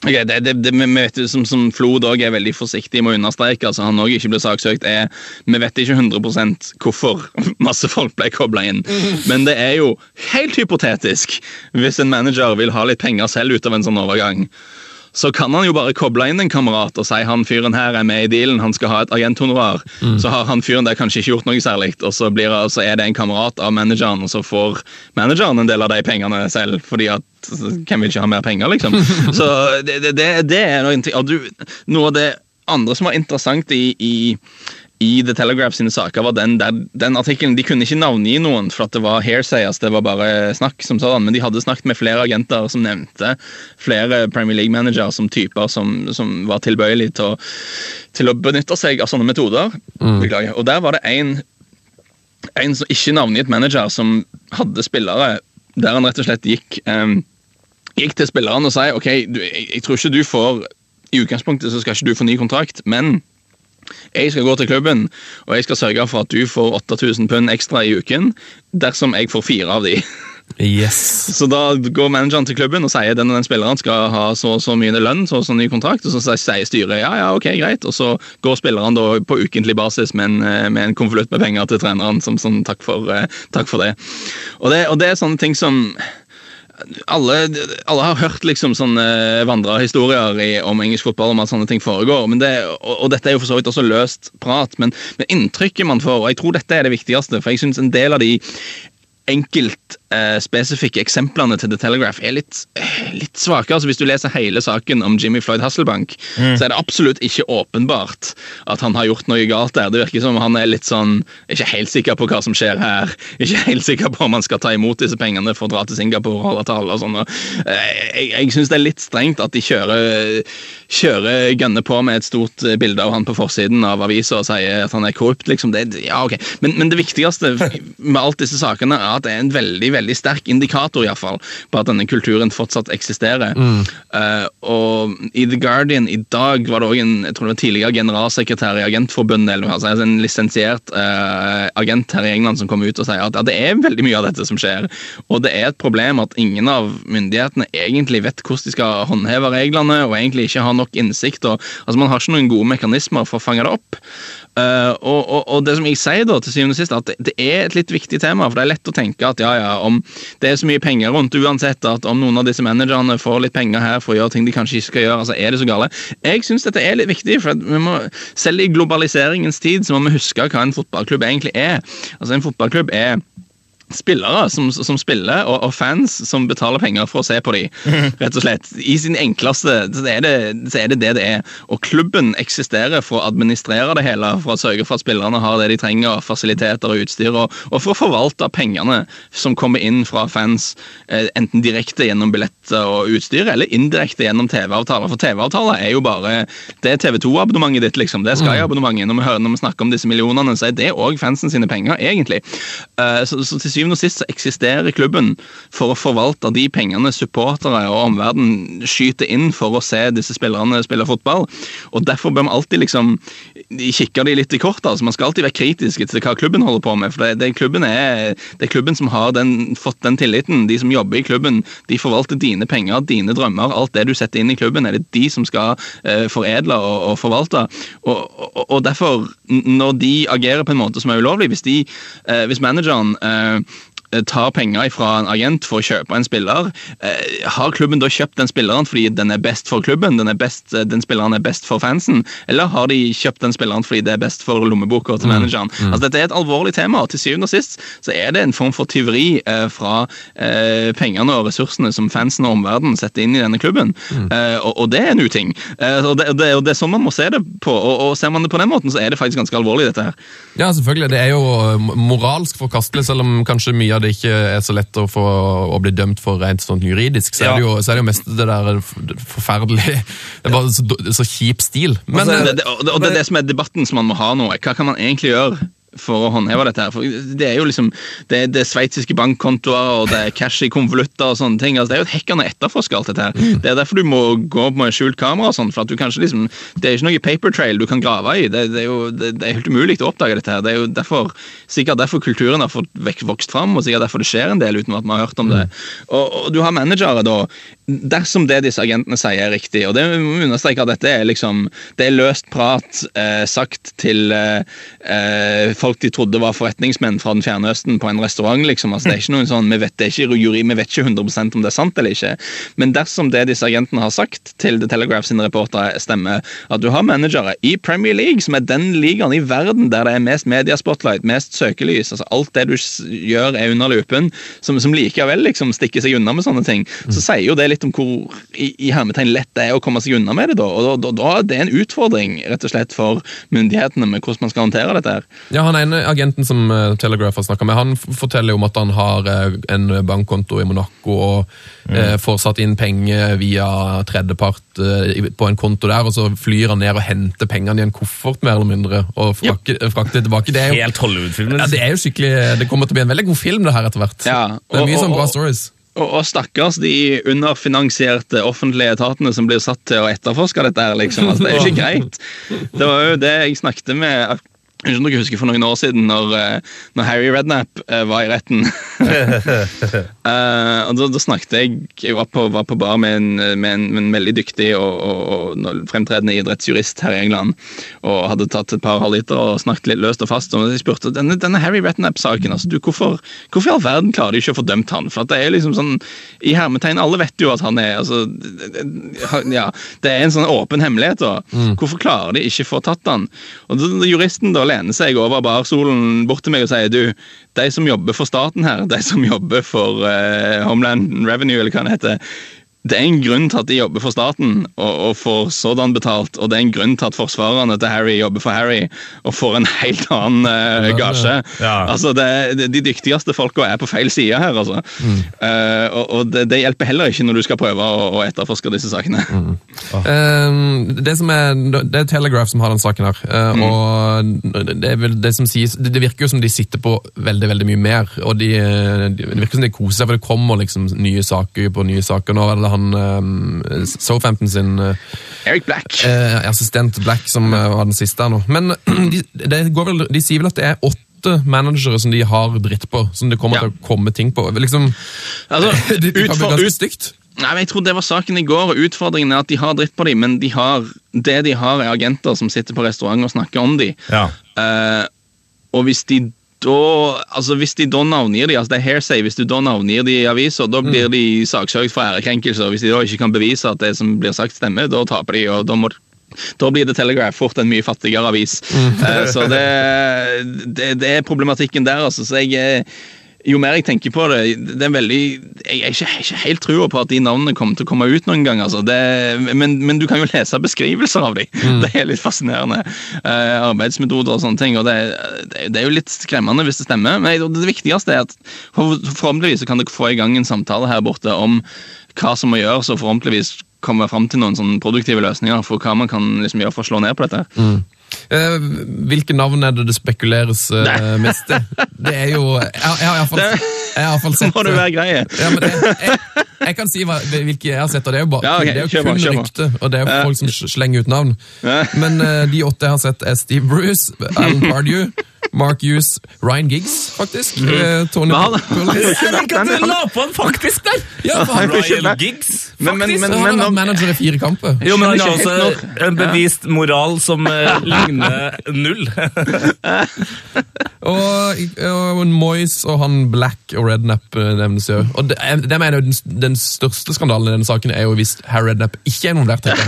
Ok, det, det, det vi vet, jo som, som Flod òg er veldig forsiktig med å understreke, altså han òg ikke ble saksøkt, er Vi vet ikke 100% hvorfor masse folk ble kobla inn, men det er jo helt hypotetisk hvis en manager vil ha litt penger selv ut av en sånn overgang. Så kan han jo bare koble inn en kamerat og si han fyren her er med i dealen, han skal ha et agenthonorar. Så har han fyren der kanskje ikke gjort noe særlig, og så, blir, så er det en kamerat av manageren, og så får manageren en del av de pengene selv, fordi at hvem vil ikke ha mer penger, liksom? Så det, det, det, det er noe, og du, noe av det andre som var interessant i, i i The Telegraph sine saker var den, der, den artikkelen De kunne ikke navngi noen, for at det var hairsayers, det var bare snakk som sådan, men de hadde snakket med flere agenter som nevnte flere Premier League-manager som typer som, som var tilbøyelige til å, til å benytte seg av sånne metoder. Beklager. Og der var det en, en som ikke navngitt manager som hadde spillere der han rett og slett gikk um, gikk til spilleren og sa ok, du, jeg, jeg tror ikke du får I utgangspunktet så skal ikke du få ny kontrakt, men jeg skal gå til klubben og jeg skal sørge for at du får 8000 pund ekstra i uken dersom jeg får fire av de. Yes. Så da går manageren til klubben og sier den og den spilleren skal ha så og så mye lønn, så og så ny kontrakt, og så sier styret ja, ja, ok, greit, og så går spilleren da på ukentlig basis med en, eh, med en konvolutt med penger til treneren som sånn takk for, eh, takk for det. Og, det. og det er sånne ting som alle, alle har hørt liksom sånne vandrehistorier i, om engelsk fotball, om at sånne ting foregår. Det, og, og dette er jo for så vidt også løst prat, men, men inntrykket man får, og jeg tror dette er det viktigste, for jeg syns en del av de enkelt eh, spesifikke eksemplene til The Telegraph er litt, litt svake. Altså, hvis du leser hele saken om Jimmy Floyd Hasselbank, så er det absolutt ikke åpenbart at han har gjort noe galt der. Det virker som han er litt sånn ikke helt sikker på hva som skjer her. Ikke helt sikker på om han skal ta imot disse pengene for å dra til Singapore og holde tale og sånn. eh, Jeg, jeg syns det er litt strengt at de kjører, kjører gønner på med et stort eh, bilde av han på forsiden av avisa og sier at han er korrupt. liksom. Det, ja, ok. Men, men det viktigste med alt disse sakene er at det er en veldig veldig sterk indikator i hvert fall, på at denne kulturen fortsatt eksisterer. Eh, og I The Guardian i dag var det også en jeg tror det var tidligere generalsekretær i Agentforbundet, eller altså en lisensiert uh, agent her i England som kom ut og sier at ja, det er veldig mye av dette som skjer. Og det er et problem at ingen av myndighetene egentlig vet hvordan de skal håndheve reglene, og egentlig ikke har nok innsikt. Og, altså Man har ikke noen gode mekanismer for å fange det opp. Eh, og, og, det som jeg sier da, til syvende og sist, at det, det er et litt viktig tema. For det er lett å tenke at ja, ja, om det er så mye penger rundt uansett, at om noen av disse managerne får litt penger her for å gjøre ting de kanskje ikke skal gjøre, altså er det så gale? Jeg syns dette er litt viktig, for vi må, selv i globaliseringens tid så må vi huske hva en fotballklubb egentlig er. Altså En fotballklubb er spillere som, som spiller, og, og fans som betaler penger for å se på dem. Rett og slett. I sin enkleste så er, det, så er det det det er. Og klubben eksisterer for å administrere det hele, for å sørge for at spillerne har det de trenger, fasiliteter og utstyr, og, og for å forvalte pengene som kommer inn fra fans, eh, enten direkte gjennom billetter og utstyr, eller indirekte gjennom TV-avtaler. For TV-avtaler er jo bare Det er TV 2-abonnementet ditt, liksom. Det er Sky-abonnementet. Når, når vi snakker om disse millionene, så er det òg fansen sine penger, egentlig. Eh, så, så til syvende og sist så eksisterer klubben for å forvalte de pengene supportere og omverdenen skyter inn for å se disse spillerne spille fotball. Og Derfor bør vi alltid liksom kikke de litt i kortet. altså Man skal alltid være kritisk til hva klubben holder på med. for det, det, klubben er, det er klubben som har den, fått den tilliten. De som jobber i klubben, de forvalter dine penger, dine drømmer. Alt det du setter inn i klubben, er det de som skal eh, foredle og, og forvalte. Og, og, og derfor, når de agerer på en måte som er ulovlig, hvis, de, eh, hvis manageren eh, tar penger fra en agent for å kjøpe en spiller, eh, har klubben da kjøpt den spilleren fordi den er best for klubben, den, er best, eh, den spilleren er best for fansen, eller har de kjøpt den spilleren fordi det er best for lommeboka til manageren? Altså Dette er et alvorlig tema, og til syvende og sist så er det en form for tyveri eh, fra eh, pengene og ressursene som fansen og omverdenen setter inn i denne klubben, eh, og, og det er en uting. Eh, og, det, det, det er sånn man må se det på, og, og ser man det på den måten, så er det faktisk ganske alvorlig, dette her. Ja, selvfølgelig. Det er jo eh, moralsk forkastelig, selv om kanskje mye av det ikke er så lett å, få, å bli dømt for rent sånn juridisk. Så, Ja. er jo, så er det jo mest det der forferdelige Det er bare så, så kjip stil. Men Altså, eh, det, det, og det, og det er det som er debatten som man må ha nå. Hva kan man egentlig gjøre? For å håndheve dette her. For det er jo liksom Det, det er sveitsiske bankkontoer, og det er cash i konvolutter og sånne ting. Altså, det er jo et hekkende etterforske alt dette her. Det er derfor du må gå med skjult kamera og sånn, for at du kanskje liksom Det er ikke noe paper trail du kan grave i. Det, det er jo det, det er helt umulig å oppdage dette her. Det er jo derfor, sikkert derfor kulturen har fått vokst fram, og sikkert derfor det skjer en del uten at man har hørt om det. Og, og du har managere, da. Dersom det disse agentene sier er riktig, og det må vi understreke at dette er liksom Det er løst prat eh, sagt til eh, eh, folk de trodde var forretningsmenn fra den fjerne østen på en restaurant. liksom, altså det er ikke noen sånn, Vi vet, det ikke jury, vi vet ikke 100% om det er sant eller ikke, men dersom det disse agentene har sagt til The Telegraph sine reportere stemmer, at du har managere i Premier League, som er den ligaen i verden der det er mest mediespotlight, mest søkelys, altså alt det du gjør er under lupen, som, som likevel liksom stikker seg unna med sånne ting, så sier jo det litt om hvor i, i hermetegn lett det er å komme seg unna med det. da, og da, da, da er det en utfordring rett og slett for myndighetene med hvordan man skal håndtere dette. her. Ja, Han ene agenten som eh, Telegraph har snakket med, han forteller jo om at han har eh, en bankkonto i Monaco og eh, får satt inn penger via tredjepart eh, på en konto der, og så flyr han ned og henter pengene i en koffert, mer eller mindre, og frakter tilbake. Det er jo, Helt Hollywood-filmen. ja, det er jo skikkelig, det kommer til å bli en veldig god film, det her, etter hvert. Ja, det er og- mye sånn bra stories. Og, og stakkars de underfinansierte offentlige etatene som blir satt til å etterforske dette. her, liksom. Altså, det er jo ikke greit. Det var jo det jeg snakket med jeg husker for noen år siden, når, eh, når Harry Redknapp eh, var i retten. Eh, og da, da snakket jeg Jeg var på, var på bar med en, med en, med en veldig dyktig og, og, og fremtredende idrettsjurist her i England. Og hadde tatt et par halvliter og snakket litt løst og fast. Og jeg spurte denne, denne Harry Retnap-saken altså, du, hvorfor, hvorfor i all verden klarer de ikke å få dømt han? For at det er liksom sånn I hermetegn, alle vet jo at han er altså, ja, Det er en sånn åpen hemmelighet. da. Hvorfor klarer de ikke få tatt han? Og da Juristen da lener seg over barsolen bort til meg og sier du, de som jobber for staten her, de som jobber for uh, Homeland Revenue, eller hva det heter, det er en grunn til at de jobber for staten og, og får sådan betalt, og det er en grunn til at forsvarerne til Harry jobber for Harry og får en helt annen eh, Ja, gasje. ja. Altså, det, det, De dyktigste folka er på feil side her, altså. Mm. Uh, og og det, det hjelper heller ikke når du skal prøve å, å etterforske disse sakene. Mm. Eh, det, som er, det er Telegraph som har den saken her. mm. Og det, det sies Det det virker jo som de sitter på veldig veldig mye mer. Og de, eh, de, det virker som de koser seg, for det kommer liksom nye saker på nye saker. Nå eller det han uh, Southampton sin eh, Eric Black. eh, assistent Black som eh, var den siste her nå. Men de, det går vel, de sier vel at det er åtte managere som de har dritt på, som det kommer Ja. til å komme ting på. Liksom, Altså, det kan bli ganske stygt. Nei, men Jeg tror det var saken i går, og utfordringen er at de har dritt på dem, men de har, det de har, er agenter som sitter på restaurant og snakker om dem. Ja. Uh, og hvis de da altså hvis de da navngir de, altså det er hearsay, hvis du da navngir de i aviser, da blir de saksøkt for ærekrenkelse. Hvis de da ikke kan bevise at det som blir sagt stemmer, da taper de. og da må da blir The Telegraph fort en mye fattigere avis. Mm. så det, det, det er problematikken der. altså, så jeg er jo mer jeg tenker på det, det er veldig, jeg er ikke, ikke helt trua på at de navnene kommer til å komme ut noen gang. altså. Det, men, men du kan jo lese beskrivelser av dem. Det er litt fascinerende. Uh, arbeidsmetoder og sånne ting. og det, det, det er jo litt skremmende hvis det stemmer. Men det, viktigste er at for, forhåpentligvis kan dere få i gang en samtale her borte om hva som må gjøres, og forhåpentligvis komme fram til noen sånne produktive løsninger for hva man kan liksom gjøre for å slå ned på dette. Eh, hvilke navn er det det spekuleres uh, mest i? Det er jo Jeg, jeg har iallfall sett Må eh, være greie? ja, men jeg, jeg, jeg kan si hva, hvilke jeg har sett, og det er jo, bare, Ja, okay, det er jo kun kjøper. rykte. Og det er jo folk som slenger ut navn. Men uh, de åtte jeg har sett, er Steve Bruce, Alan Pardew, Mark Hughes, Ryan Giggs, faktisk. eh, Tony han- Jeg liker at du la på han faktisk der! Ja, han, Ryan Giggs, Giggs, Men- men- faktisk. men- han har vært manager i fire kamper. jo, men han har også en bevist moral som eh, ligner null. Og, og Moyes og han Black og Rednap eh, nevnes jo. Og det, det mener jeg den, den største skandalen i denne saken er jo hvis Harry Rednap ikke er involvert. tenker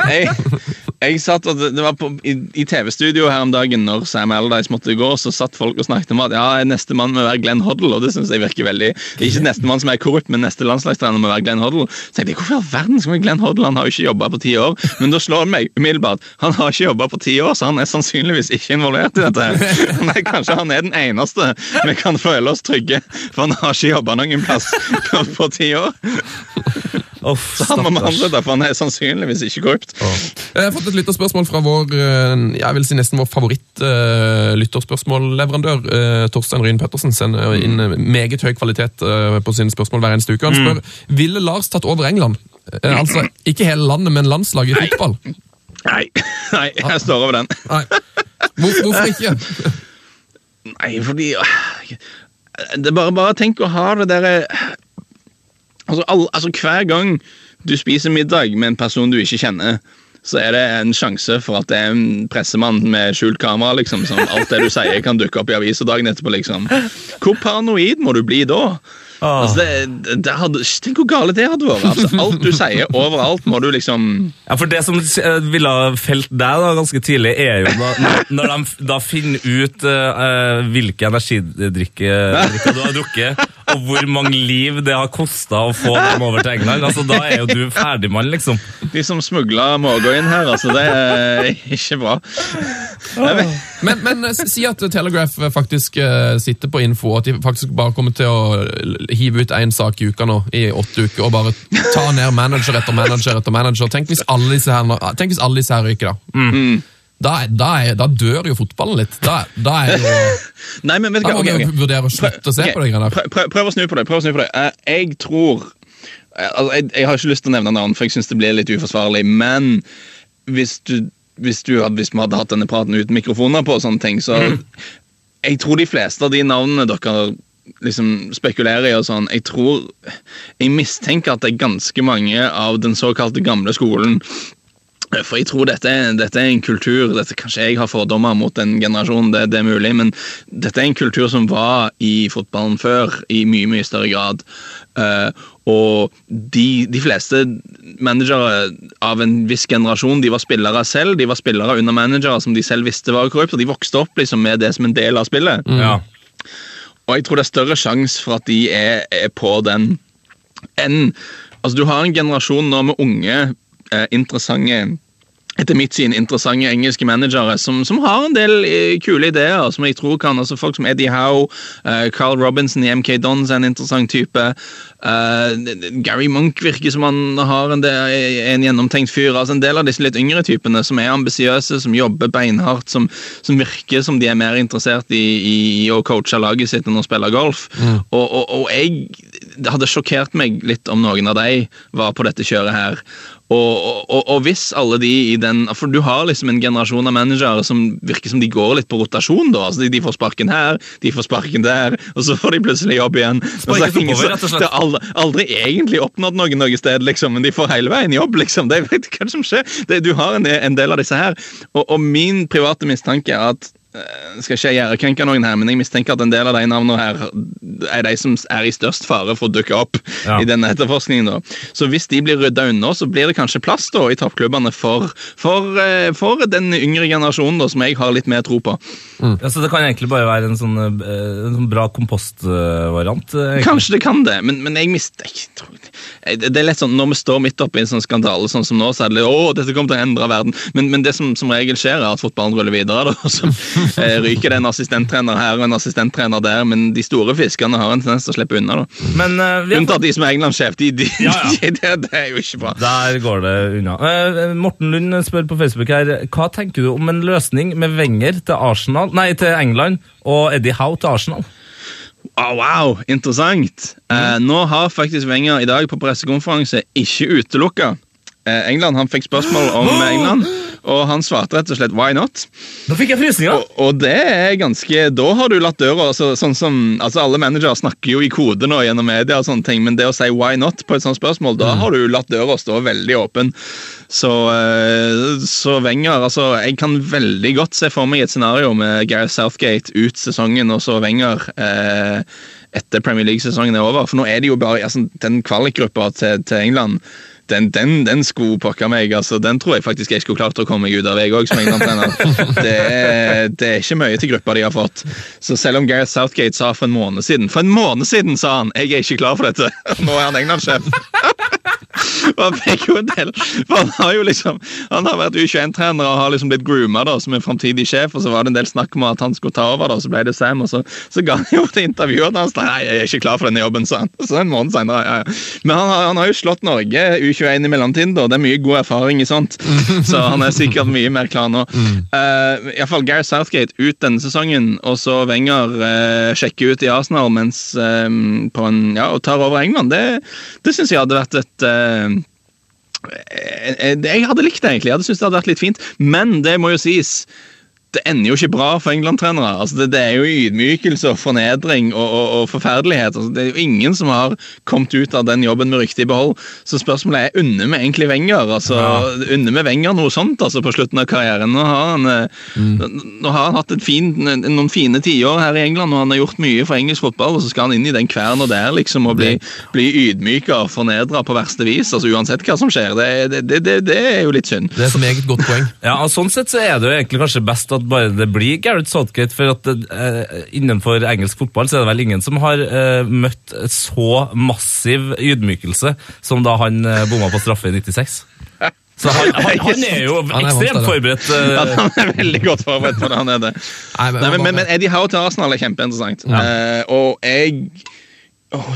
jeg. satt og det var på, I, i TV-studio her om dagen når Sam Allardyce måtte gå, så satt folk og snakket om at ja, neste mann må være Glenn Hoddle. og det synes jeg virker veldig, Ikke neste mann som er korrupt, men neste landslagstrener må være Glenn Hoddle. Så jeg tenkte, Hvorfor i all verden skal vi Glenn Hoddle? Han har jo ikke jobba på ti år. Men da slår det meg umiddelbart. Han har ikke jobba på ti år, så han er sannsynligvis ikke involvert i dette. her. Er, kanskje han er den eneste vi kan føle oss trygge, for han har ikke jobba noen plass på ti år. Uff, Så han må behandle det, for han er sannsynligvis ikke korrupt. Jeg har fått et lytterspørsmål fra vår eh, jeg vil si nesten vår favoritt-lytterspørsmålleverandør. Uh, Torstein Ryen Pettersen sender inn eh, meget høy kvalitet eh, på sine spørsmål hver eneste uke. Han spør ville Lars tatt over England. Eh, altså ikke hele landet, men landslaget i fotball. Nei, nei, jeg står over den. Nei. Hvor, hvorfor ikke? Nei, fordi øh, Det er bare, bare tenk å ha det derre altså, all, altså, hver gang du spiser middag med en person du ikke kjenner, så er det en sjanse for at det er en pressemann med skjult kamera. liksom, som Alt det du sier, kan dukke opp i avisa dagen etterpå. liksom. Hvor paranoid må du bli da? Ah. Altså, det, det hadde, tenk hvor gale det hadde vært. Altså, alt du sier overalt, må du liksom Ja, for Det som eh, ville ha felt deg da ganske tidlig, er jo da, når de da finner ut uh, hvilke energidrikker du har drukket, og hvor mange liv det har kosta å få dem over til England. altså Da er jo du ferdigmann, liksom. De som smugla måker inn her, altså, det er ikke bra. Men, men eh, si at Telegraph faktisk eh, sitter på info, og at de faktisk bare kommer til å hive ut én sak i uka nå, i åtte uker, og bare ta ned manager etter manager etter manager. Tenk hvis alle disse her, tenk hvis alle disse her ryker, da. Da, da, er, da dør jo fotballen litt. Da, da er jo Nei, men vet du hva? må okay, vi ok. vurdere å slutte å se okay. på det. Prøv, prøv, prøv å snu på det. prøv å snu på det. Uh, jeg tror eh, altså, jeg, jeg har ikke lyst til å nevne navn, for jeg syns det blir litt uforsvarlig. Men hvis du, hvis, du hvis vi hadde hatt denne praten uten mikrofoner på, og sånne ting, så Jeg tror de fleste av de navnene dere liksom spekulerer i, og sånn, jeg tror Jeg mistenker at det er ganske mange av den såkalte gamle skolen for jeg tror dette dette er en kultur dette, Kanskje jeg har fordommer mot den generasjonen, det, det er mulig, men dette er en kultur som var i fotballen før i mye mye større grad. Uh, og de, de fleste managere av en viss generasjon de var spillere selv. De var spillere under managere som de selv visste var korrupt, og de vokste opp liksom med det som en del av spillet. Ja. Og jeg tror det er større sjanse for at de er, er på den enn Altså, du har en generasjon nå med unge, interessante etter mitt syn interessante engelske managere som, som har en del eh, kule ideer. som jeg tror kan, altså Folk som Eddie Howe, eh, Carl Robinson i MK Dons er en interessant type. Eh, Gary Monk virker som han har en, del, en gjennomtenkt fyr. altså En del av disse litt yngre typene som er ambisiøse, som jobber beinhardt, som, som virker som de er mer interessert i, i, i å coache laget sitt enn å spille golf. Og, og, og jeg Det hadde sjokkert meg litt om noen av de var på dette kjøret her. Og, og, og hvis alle de i den For du har liksom en generasjon av managere som virker som de går litt på rotasjon. da, altså De, de får sparken her, de får sparken der, og så får de plutselig jobb igjen. Sparkes det oppover, rett og slett. Aldri, aldri egentlig oppnådd noe noe sted, liksom, men de får hele veien jobb. liksom. Det, vet hva som skjer? Det, du har en, en del av disse her. Og, og min private mistanke er at skal ikke jeg ærekrenke noen her, men jeg mistenker at en del av de navnene her er de som er i størst fare for å dukke opp Ja. i denne etterforskningen. da. Så hvis de blir rydda unna, så blir det kanskje plass da i toppklubbene for, for, eh, for den yngre generasjonen da, som jeg har litt mer tro på. Ja, så det kan egentlig bare være en sånn, eh, en sånn bra kompostvariant? eh, Kanskje det kan det, men, men jeg mister Det er lett sånn, Når vi står midt oppi en sånn skandale sånn som nå, så er det litt, å, dette kommer til å endre verden. Men, men det som, som regel skjer, er at fotballen ruller videre. da, Så eh, ryker det en assistenttrener her og en assistenttrener der, men de store fiskene har en tendens til å slippe unna. da. Men uh, vi har Unntatt de som er England-sjef. De, de, Ja, ja. det, det er jo ikke bra. Der går det unna. Uh, Morten Lund spør på Facebook her, hva tenker du om en løsning med Wenger til Arsenal, nei, til England og Eddie Howe til Arsenal? Oh, wow, interessant. Eh, nå har faktisk Wenger i dag på pressekonferanse ikke utelukka eh, England. Han fikk spørsmål om England, Og han svarte rett og slett 'why not'? Da fikk jeg frysninger! Og, og det er ganske Da har du latt døra altså, sånn som, altså Alle managere snakker jo i kode nå gjennom media, og sånne ting, men det å si 'why not' på et sånt spørsmål, da har du latt døra stå veldig åpen. Så, eh, så Wenger altså, Jeg kan veldig godt se for meg et scenario med Gareth Southgate ut sesongen, og så Wenger eh, etter Premier League-sesongen er over. For nå er det jo bare altså, Den kvalikgruppa til, til England den, den, den skulle pokker meg. altså, Den tror jeg faktisk jeg skulle klart å komme meg ut av, jeg òg. Det, er- det er ikke mye til gruppa de har fått. Så selv om Gareth Southgate sa for en måned siden For en måned siden sa han jeg er ikke klar for dette. Nå er han England-sjef. Han fikk jo en del For han har jo liksom Han har vært U21-trener og har liksom blitt grooma da, som en framtidig sjef, og så var det en del snakk om at han skulle ta over, da, så ble det Sam, og så, så ga han jo til intervjuet og han sa nei, jeg er ikke klar for denne jobben, sa han. Så en måned senere, ja, ja. Men han, han har jo slått Norge U21 i mellomtiden, da. Det er mye god erfaring i sånt, så han er sikkert mye mer klar nå. Uh, Iallfall Gareth Southgate ut denne sesongen, og så Wenger uh, sjekker ut i Arsenal mens uh, på en, ja, og tar over England. Det, det syns jeg hadde vært et eh, eh, Jeg hadde likt det, egentlig. Jeg hadde syntes det hadde vært litt fint. Men det må jo sies. Det ender jo ikke bra for England-trenere. Altså, det, det er jo ydmykelse og fornedring og, og, og forferdelighet. Altså, det er jo ingen som har kommet ut av den jobben med riktig behold. Så spørsmålet er unner vi egentlig Wenger? Altså, Unner vi Wenger noe sånt altså, på slutten av karrieren? Nå har han, mm. nå har han hatt et fin, noen fine tiår her i England, og han har gjort mye for engelsk fotball, og så skal han inn i den kverna der liksom, og bli, bli ydmyka og fornedra på verste vis. altså Uansett hva som skjer. Det, det, det, det, det er jo litt synd. Det er et meget godt poeng. Ja, og Sånn sett så er det jo egentlig kanskje best at bare det blir Gareth Southgate, for at uh, innenfor engelsk fotball så er det vel ingen som har uh, møtt så massiv ydmykelse som da han uh, bomma på straffe i 96. Så han, han, han er jo ekstremt forberedt. Ja, eh, han er veldig godt forberedt på det. han er det. Nei, men, men, Eddie Howe til Arsenal er kjempeinteressant. Ja. Eh, og jeg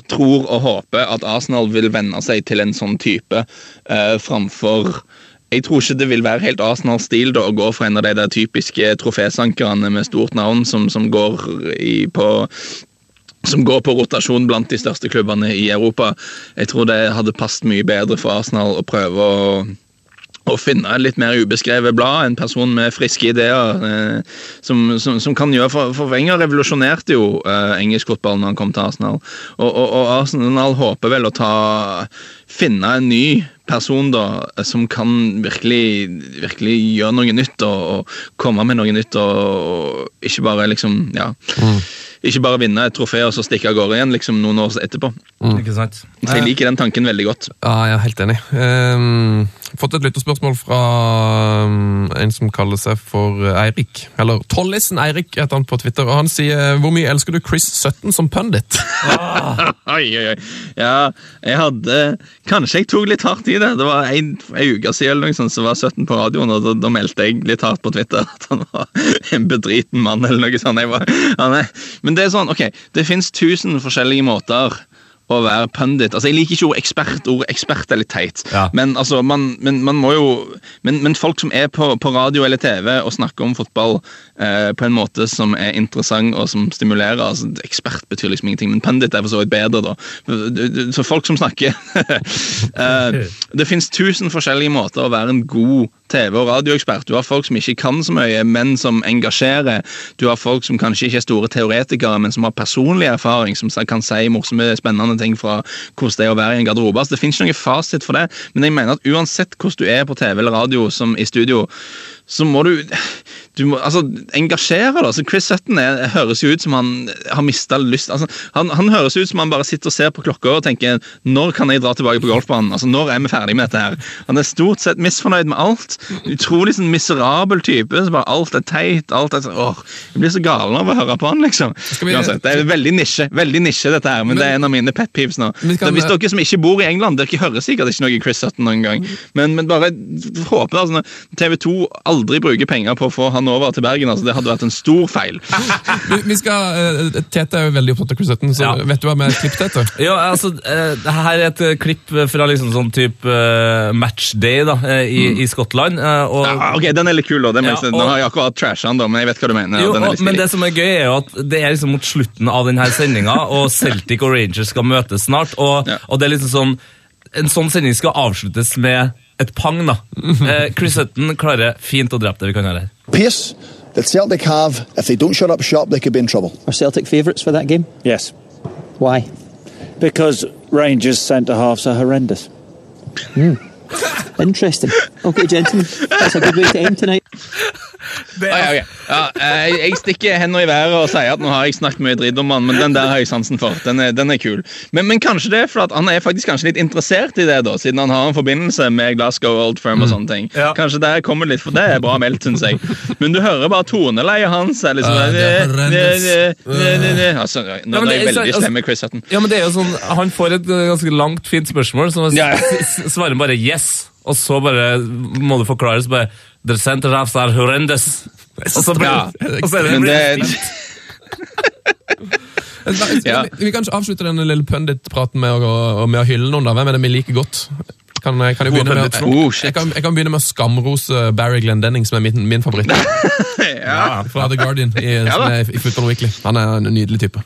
tror og håper at Arsenal vil venne seg til en sånn type eh, framfor jeg tror ikke det vil være helt Arsenal-stil å gå for en av de der typiske trofésankerne med stort navn som, som går i, på som går på rotasjon blant de største klubbene i Europa. Jeg tror det hadde passet mye bedre for Arsenal å prøve å å finne litt mer ubeskrevet blad, en person med friske ideer, eh, som, som, som kan gjøre For, for Wenger revolusjonerte jo eh, engelsk fotball når han kom til Arsenal. Og, og, og Arsenal håper vel å ta finne en ny person da, som kan virkelig, virkelig gjøre noe nytt og, og komme med noe nytt, og, og ikke bare liksom Ja. Ikke bare vinne et trofé og så stikke av gårde igjen liksom noen år etterpå. Ikke sant? Så jeg liker den tanken veldig godt. Ja, jeg er helt enig. Um, fått et lytterspørsmål fra um, en som kaller seg for Eirik. Eller Tollisen Eirik heter han på Twitter. og Han sier hvor mye elsker du Chris Sutton som pundit? Oi, oi, oi. Ja, jeg hadde Kanskje jeg tok litt hardt i det. Det var en, en uke siden eller noe sånt, så var 17 på radioen, og da, da meldte jeg litt hardt på Twitter at han var en bedriten mann eller noe sånt. Var, er, men det er sånn, ok, det fins tusen forskjellige måter å være pundit. Altså, Jeg liker ikke ordet ekspert. Ord ekspert er litt teit. Ja. Men altså, man, men, man må jo men, men folk som er på, på radio eller TV og snakker om fotball på en måte som er interessant og som stimulerer altså, Ekspert betyr liksom ingenting, men pundit er for så vidt bedre, da. Så folk som snakker eh, Det fins tusen forskjellige måter å være en god TV- og radioekspert. Du har folk som ikke kan så mye, men som engasjerer. Du har folk som kanskje ikke er store teoretikere, men som har personlig erfaring, som kan si morsomme, spennende ting fra hvordan det er å være i en garderobe. Altså, det finnes ikke noen fasit for det, men jeg mener at uansett hvordan du er på TV eller radio som i studio, så må du du må altså, engasjere deg. Altså, Chris Sutton er, høres jo ut som han har mista lyst altså, han, han høres ut som han bare sitter og ser på klokka og tenker når kan jeg dra tilbake på golfbanen? Altså, Når er vi ferdig med dette her? Han er stort sett misfornøyd med alt. Utrolig sånn miserabel type. så bare Alt er teit. alt er sånn, åh, Jeg blir så galen av å høre på han, liksom. vi- Uansett, det er veldig nisje, veldig nisje dette her, men, Men- det er en av mine pet peeves nå. Vi hvis dere som ikke bor i England, dere hører sikkert ikke noe Chris Sutton noen gang, men, men bare håper altså, TV 2 aldri bruke penger på å få han over til Bergen. altså Det hadde vært en stor feil. Vi, vi skal, uh, Tete er jo veldig opptatt av Chris Sutton, så Ja. vet du hva med klipp, Tete? Ja, altså, uh, her er et eh, klipp fra liksom sånn type uh, matchday da, i, i, i Skottland. og, Ja, ok, Den er litt kul, da. Den, Ja, og- Nå har jeg akkurat trasha den, da, men jeg vet hva du mener. Jo, den er og, litt men det som er gøy, er jo at det er liksom mot slutten av denne sendinga, og Celtic og Rangers skal møtes snart. Og, Ja. og det er liksom sånn En sånn sending skal avsluttes med et pang, da. Eh, Chris Hutton klarer fint å drepe det vi kan gjøre her. pace that Celtic have, if they don't shut up shop, they could be in trouble. Are Celtic favourites for that game? Yes, Why? because Rangers centre halves are horrendous. Interesting. Okay, gentlemen, that's a good way to end tonight. Det Ah, ja, eh, jeg, stikker hendene i været og sier at nå har jeg snakket mye dritt om han, men den der har jeg sansen for. Den er, den er kul. Men, men kanskje det er for at han er faktisk kanskje litt interessert i det, da, siden han har en forbindelse med Glasgow Old Firm og sånne ting. Ja. Kanskje der kommer litt, for det er bra meldt, syns jeg. Men du hører bare toneleiet hans. Er liksom, uh, det altså, nå er det jeg veldig altså- slem med Chris Hutton. Ja, men det er jo sånn, Han får et eh, ganske langt, fint spørsmål, så han svarer bare 'yes', og så bare må du forklare så bare 'The center halves are horrendous'. Og så, ble, Ja, og så er det, Men det, Ja. vi, kan ikke avslutte denne lille pundit-praten med, med å hylle noen. da. Hvem er det vi liker godt? Kan, jeg- kan jeg, begynne med, å- oh, jeg, kan, jeg kan begynne med å skamrose Barry Glendenning, som er min, min favoritt. ja. Fra The Guardian i, Ja i Football Weekly. Han er en nydelig type.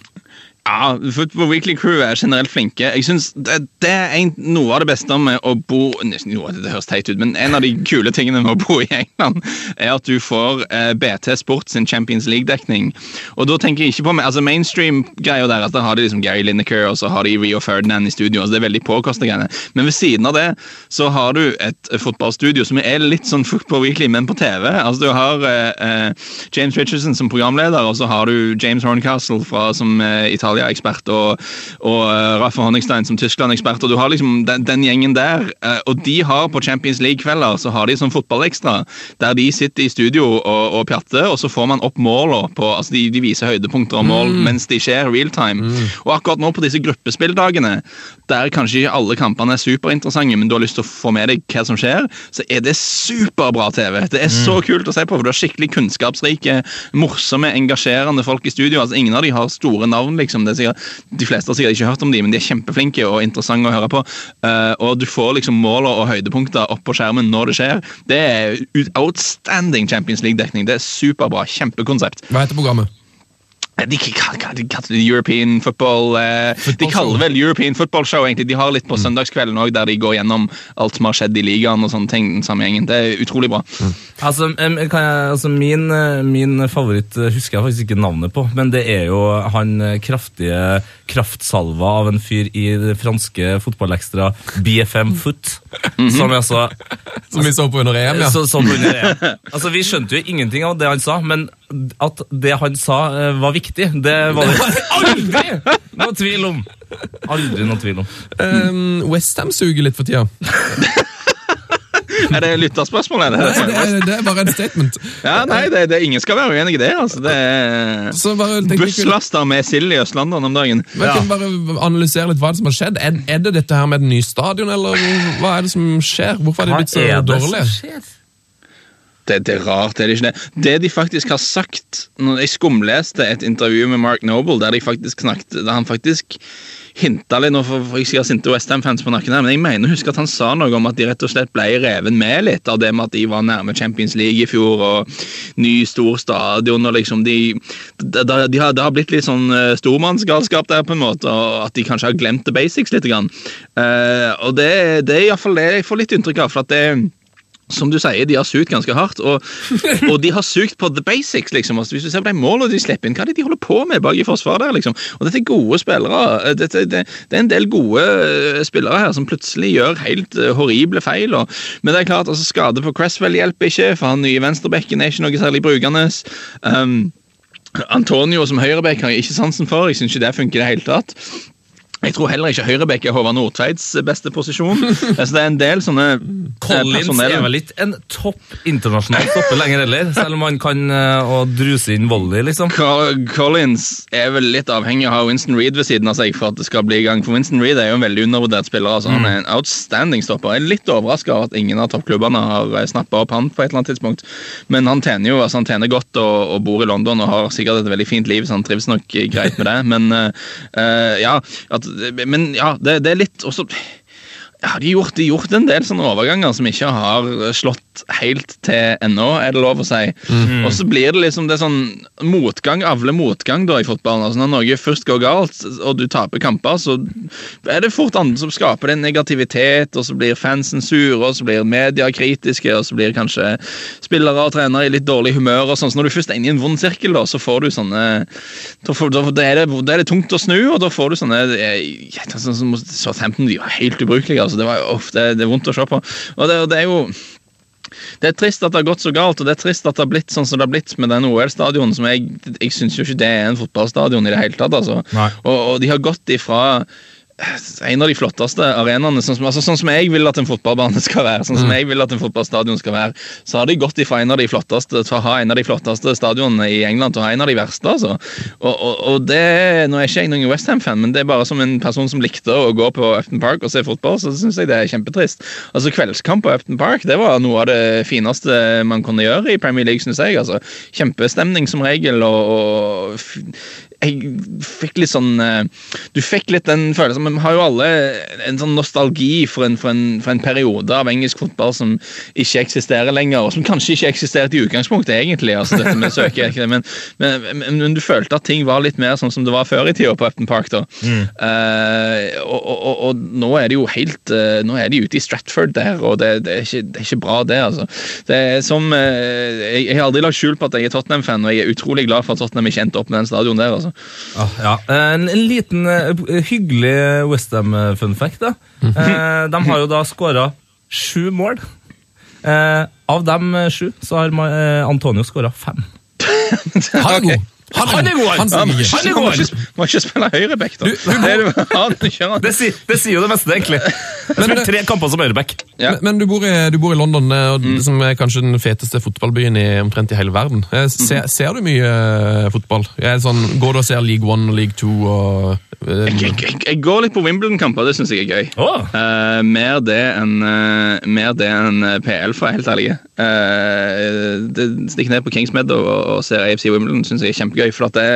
Ja, Football Weekly Crew er generelt flinke. Jeg synes det, det er en, Noe av det beste med å bo noe, Det høres teit ut, men en av de kule tingene med å bo i England, er at du får eh, BT Sport sin Champions League-dekning. Og da tenker jeg ikke på altså mainstream-greia der, at da har de liksom Gary Lineker og så har de Rio Ferdinand i studio. altså Det er veldig påkosta greiene. Men ved siden av det så har du et eh, fotballstudio som er litt sånn Football Weekly, men på TV. Altså Du har eh, eh, James Richardson som programleder, og så har du James Horncastle fra, som eh, Italia-ekspert, og, og eh, Rafa Honigstein som Tyskland-ekspert. og Du har liksom den, den gjengen der. eh, og de har på Champions League-kvelder så har de sånn fotballekstra, der de sitter i studio og, og pjatter, og så får man opp målene på altså de, de viser høydepunkter og mål mens de skjer real time. Og akkurat nå på disse gruppespilldagene, der kanskje ikke alle kampene er superinteressante, men du har lyst til å få med deg hva som skjer, så er det superbra TV. Det er så kult å se på, for du har skikkelig kunnskapsrike, morsomme, engasjerende folk i studio. altså Ingen av de har store navn, liksom. Det er sikkert, de fleste har sikkert ikke hørt om de, men de er kjempeflinke og interessante å høre på. Uh, og du får liksom måler og høydepunkter opp på skjermen når det skjer. Det er outstanding Champions League-dekning. Det er superbra. Kjempekonsept. Hva heter programmet? Eh, De, de det European Football eh, De kaller det vel European Football Show. egentlig. De har litt på søndagskvelden òg, der de går gjennom alt som har skjedd i ligaen. og sånne ting, den samme gjengen. Det er utrolig bra. Altså, kan jeg, altså min, eh, min favoritt husker jeg faktisk ikke navnet på, men det er jo han kraftige kraftsalva av en fyr i det franske fotballekstra BFM Foot. Som er altså Som vi så på under EM, ja. så, som under EM. Altså, Vi skjønte jo ingenting av det han sa, men at det han sa var viktig, det var det aldri noe tvil om. Aldri noe tvil om. Um, Westham suger litt for tida. Er det lytterspørsmål? Er det? Nei, det, er, det er bare en statement. Ja, nei, det, det, Ingen skal være uenig i det. altså. Det er busslaster med sild i Østlandet om dagen. Men jeg kan bare analysere litt hva som har skjedd. Er, er det dette her med et nye stadion, eller hva er det som skjer? Hvorfor er det blitt så dårlig? Det, det er rart, er det ikke det? Det de faktisk har sagt når Jeg skumleste et intervju med Mark Noble der, de faktisk snakket, der han faktisk hinta litt Nå får jeg sikkert sinte Westham-fans på nakken her, men jeg mener husker huske at han sa noe om at de rett og slett ble reven med litt av det med at de var nærme Champions League i fjor og ny, stor stadion og liksom de, de, de, de har, Det har blitt litt sånn eh, stormannsgalskap der, på en måte, og at de kanskje har glemt the basics litt. Grann. Uh, og det, det er iallfall det jeg får litt inntrykk av. for at det som du sier, de har sugd ganske hardt, og, og de har sugd på the basics. liksom. Altså, hvis du ser på de målene de slipper inn, hva er det de holder på med bak i forsvaret der? liksom? Og Dette er gode spillere. Dette, det, det er en del gode eh, spillere her som plutselig gjør helt eh, horrible feil. Og, men det er klart, altså skade på Cresswell hjelper ikke, for han nye venstrebekken er ikke noe særlig brukende. Um, Antonio som høyrebekk har jeg ikke sansen for. Jeg syns ikke det funker i det hele tatt. Jeg tror heller ikke høyrebekk er Håvard Nordtveids beste posisjon. Altså, det er en del sånne eh, Collins personell- er vel ikke en topp internasjonal stopper lenger heller, selv om han kan eh, å druse inn volley, liksom. Collins er vel litt avhengig av å ha Winston Reed ved siden av seg for at det skal bli i gang. For Winston Reed er jo en veldig undervurdert spiller. altså Han er en outstanding stopper. Jeg er litt overraska over at ingen av toppklubbene har snappa opp han på et eller annet tidspunkt. Men han tjener jo altså han tjener godt og, og bor i London og har sikkert et veldig fint liv, så han trives nok greit med det. Men eh, eh, ja, at, men ja, det, det er litt også ja, de har gjort, de gjort en del sånne overganger som ikke har slått helt til ennå, er det lov å si. Og så blir det liksom det sånn motgang avler motgang da i fotballen. Altså Når noe først går galt, og du taper kamper, så er det fort andre som skaper den negativitet, og så blir fansen sure, og så blir media kritiske, og så blir kanskje spillere og trenere i litt dårlig humør. og sånn. Så når du først er inne i en vond sirkel, da, så får du sånne Da, får, da, da, er det, da er det tungt å snu, og da får du sånne Så sånn som Southampton de er helt ubrukelige. Altså Det, var jo, uff, det, det er vondt å se på. Og det, og det er jo det er trist at det har gått så galt, og det er trist at det har blitt sånn som det har blitt med den OL-stadionen. som Jeg, jeg syns jo ikke det er en fotballstadion i det hele tatt. altså. Og, og de har gått ifra en av de flotteste arenaene, sånn som, altså, sånn som jeg vil at en fotballbane skal være, sånn som jeg vil at en fotballstadion skal være, så har de gått ifra en av de flotteste til å ha en av de flotteste stadionene i England til å ha en av de verste. altså. Og, og, og det, Nå er ikke jeg noen Westham-fan, men det er bare som en person som likte å gå på Upton Park og se fotball, så syns jeg det er kjempetrist. Altså Kveldskamp på Upton Park det var noe av det fineste man kunne gjøre i Premier League, syns jeg. altså. Kjempestemning som regel, og, og jeg fikk litt sånn eh, Du fikk litt den følelsen Vi har jo alle en sånn nostalgi for en, for, en, for en periode av engelsk fotball som ikke eksisterer lenger, og som kanskje ikke eksisterte i utgangspunktet, egentlig. altså dette med det, men, men, men, men du følte at ting var litt mer sånn som det var før i tida på Upton Park. da. Eh, og, og, og, og nå er det jo helt uh, Nå er de ute i Stratford der, og det, det, er, ikke, det er ikke bra, det. altså. Det er som, uh, jeg, jeg har aldri lagt skjul på at jeg er Tottenham-fan, og jeg er utrolig glad for at Tottenham ikke endte opp med den stadion der. altså. Ah, ja. En, en liten eh, hyggelig Westham-fun fact. da. Eh, de har jo da skåra sju mål. Eh, av dem eh, sju så har eh, Antonio skåra fem. Han er god! Han er god, han! Han Han stiger. er Du må god! ikke, må ikke spille høyreback, da. Du- det du han. Det, sier- det sier jo det meste, egentlig. Men, tre kamper som høyreback. Ja. Men, men du, bor i, du bor i London, eh, mm. som er kanskje den feteste fotballbyen i omtrent i hele verden. Se, Ser, ser du mye uh, fotball? Jeg er sånn, går du og ser League One og League Two og uh, Jeg, jeg, jeg går litt på Wimbledon-kamper, det syns jeg er gøy. Oh. Uh, mer det enn eh, mer det enn eh, PL, for å være helt ærlig. Uh, Stikke ned på Kings Meadow og, og se AFC Wimbledon syns jeg er kjempegøy. For at det,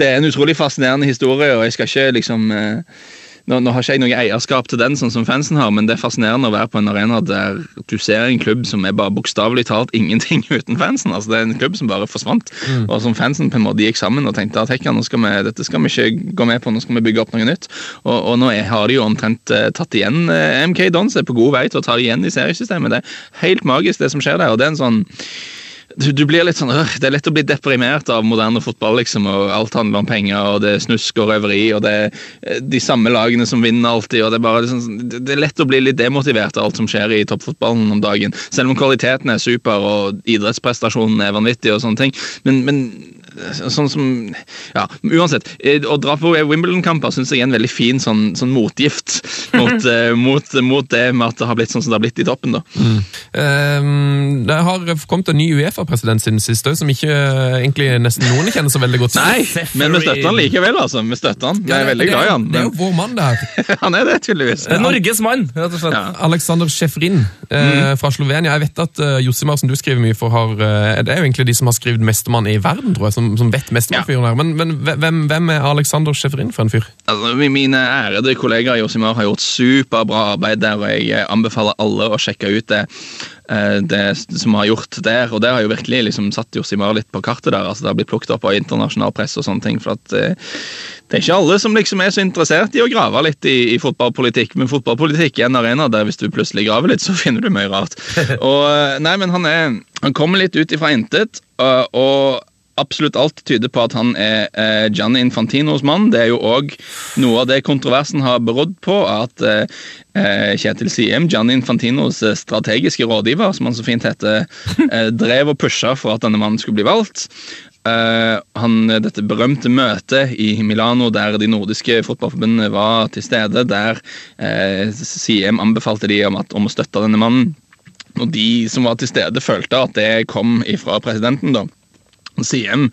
det er en utrolig fascinerende historie, og jeg skal ikke liksom eh, nå, nå har ikke jeg noe eierskap til den, sånn som fansen har, men det er fascinerende å være på en arena der du ser en klubb som er bare bokstavelig talt ingenting uten fansen. altså Det er en klubb som bare forsvant, og som fansen på en måte gikk sammen og tenkte at hekka, nå skal vi, dette skal vi ikke gå med på, nå skal vi bygge opp noe nytt. Og, og nå er, har de jo omtrent uh, tatt igjen uh, MK Dons, er på god vei til å ta igjen i seriesystemet. Det er helt magisk, det som skjer der. og det er en sånn du, du blir litt sånn, øh, Det er lett å bli deprimert av moderne fotball. liksom, og Alt handler om penger, og det er snusk og røveri, og det er eh, de samme lagene som vinner alltid. og Det er bare liksom, det det er lett å bli litt demotivert av alt som skjer i toppfotballen om dagen. Selv om kvaliteten er super og idrettsprestasjonen er vanvittig og sånne ting. Men, men sånn som Ja, uansett. eh, Å dra på Wimbledon-kamper syns jeg er en veldig fin sånn, sånn motgift mot, eh, mot, mot det med at det har blitt sånn som det har blitt i toppen. da. Ehm, Det har kommet en ny Uefa-president siden sist òg, som ikke eh, egentlig nesten noen kjenner så veldig godt til. Nei, men vi støtter han likevel, altså. Vi støtter han. Vi er veldig glad i han. Det er jo vår mann, det her. han er det, tydeligvis. Det er Norges mann, rett og slett. Ja. Aleksander Sjefrin eh, fra Slovenia. Jeg vet at uh, Josimar, som du skriver mye for, har uh, Det er jo egentlig de som har skrevet 'Mestermann i verden', tror jeg, som, som vet mest om Ja. fyren her. Men, men hvem, hvem er Aleksander Sjefrin for en fyr? Altså, Mine ærede kollegaer Josimar har gjort superbra arbeid der, og jeg eh, anbefaler alle å sjekke ut det, eh, det som har gjort der. Og det har jo virkelig liksom satt Josimar litt på kartet der. altså Det har blitt plukket opp av internasjonal press og sånne ting. for at eh, det er ikke alle som liksom er så interessert i å grave litt i, i fotballpolitikk, men fotballpolitikk er en arena der hvis du plutselig graver litt, så finner du mye rart. Og nei, men han er Han kommer litt ut ifra intet, og, og absolutt alt tyder på at han er eh, Gianni Infantinos mann. Det er jo òg noe av det kontroversen har berådd på, at eh, eh, Kjetil Siem, Gianni Infantinos eh, strategiske rådgiver, som han så fint heter, eh, drev og pusha for at denne mannen skulle bli valgt. Uh, han, dette berømte møtet i Milano der de nordiske fotballforbundene var til stede, der uh, Siem anbefalte de om, at, om å støtte denne mannen. Og de som var til stede, følte at det kom ifra presidenten, da. Siem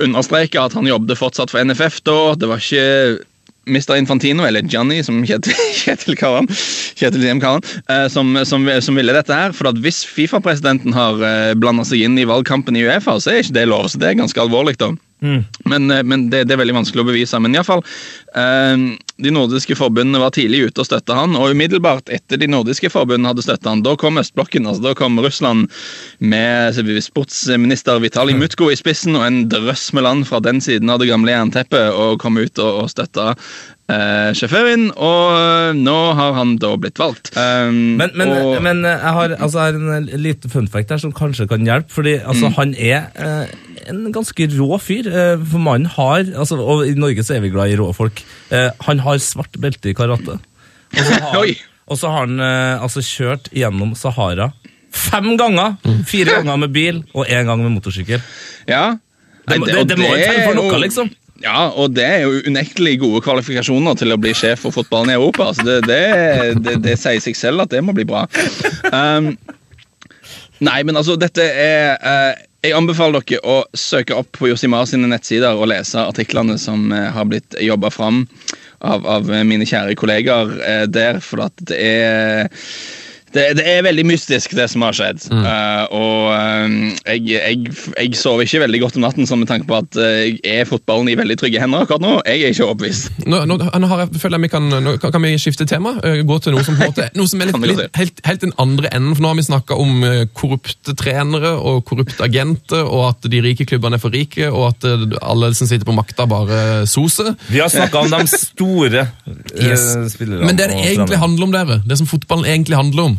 understreker at han jobbet fortsatt for NFF da. Det var ikke Mr. Infantino, eller Gianni, som Kjetil, Kjetil kaller han, Kjetil Siem Karan eh, som, som, som ville dette her. For at hvis Fifa-presidenten har eh, blanda seg inn i valgkampen i Uefa, så er ikke det lov. Så det er ganske alvorlig, da. Men, eh, men det, det er veldig vanskelig å bevise. Men iallfall de nordiske forbundene var tidlig ute og støtta han, og umiddelbart etter de nordiske forbundene hadde støtta han, da kom østblokken, altså da kom Russland med sportsminister Vitalij Mutko i spissen og en drøss med land fra den siden av det gamle jernteppet og kom ut og, og støtta eh, sjåføren, og nå har han da blitt valgt. Um, Men, men, og, men jeg har, altså, en liten fun fact her som kanskje kan hjelpe. fordi altså, Mm. han er eh, en ganske rå fyr. Eh, for mannen har altså, Og i Norge så er vi glad i rå folk. Eh, han har svart belte i karate. Og så har, og så har han eh, altså kjørt gjennom Sahara fem ganger. Fire ganger med bil og én gang med motorsykkel. ja. Det, det, det, det, må jo telle for noe, liksom. Ja, og det er jo unektelig gode kvalifikasjoner til å bli sjef for fotballen i Europa. Altså det, det, det, det sier seg selv at det må bli bra. Um, nei, men altså, dette er uh, Jeg anbefaler dere å søke opp på Josimar sine nettsider og lese artiklene som uh, har blitt jobba fram av, av mine kjære kollegaer uh, der, for at det er det, det er veldig mystisk, det som har skjedd. Eh, og um, jeg, jeg, jeg sover ikke veldig godt om natten sånn med tanke på at uh, er fotballen i veldig trygge hender akkurat nå. Jeg er ikke overbevist. Nå, nå, nå jeg, føler jeg vi kan, nå, kan vi skifte tema? Eh, Gå til noe som, på måte, noe som er litt, litt, helt, helt den andre enden. For Nå har vi snakka om eh, korrupte trenere og korrupte agenter, og at de rike klubbene er for rike, og at alle som sitter på makta, bare soser. Vi har snakka om de store Yes. spillerne. Men det det egentlig handler om, dere, det som fotballen egentlig handler om,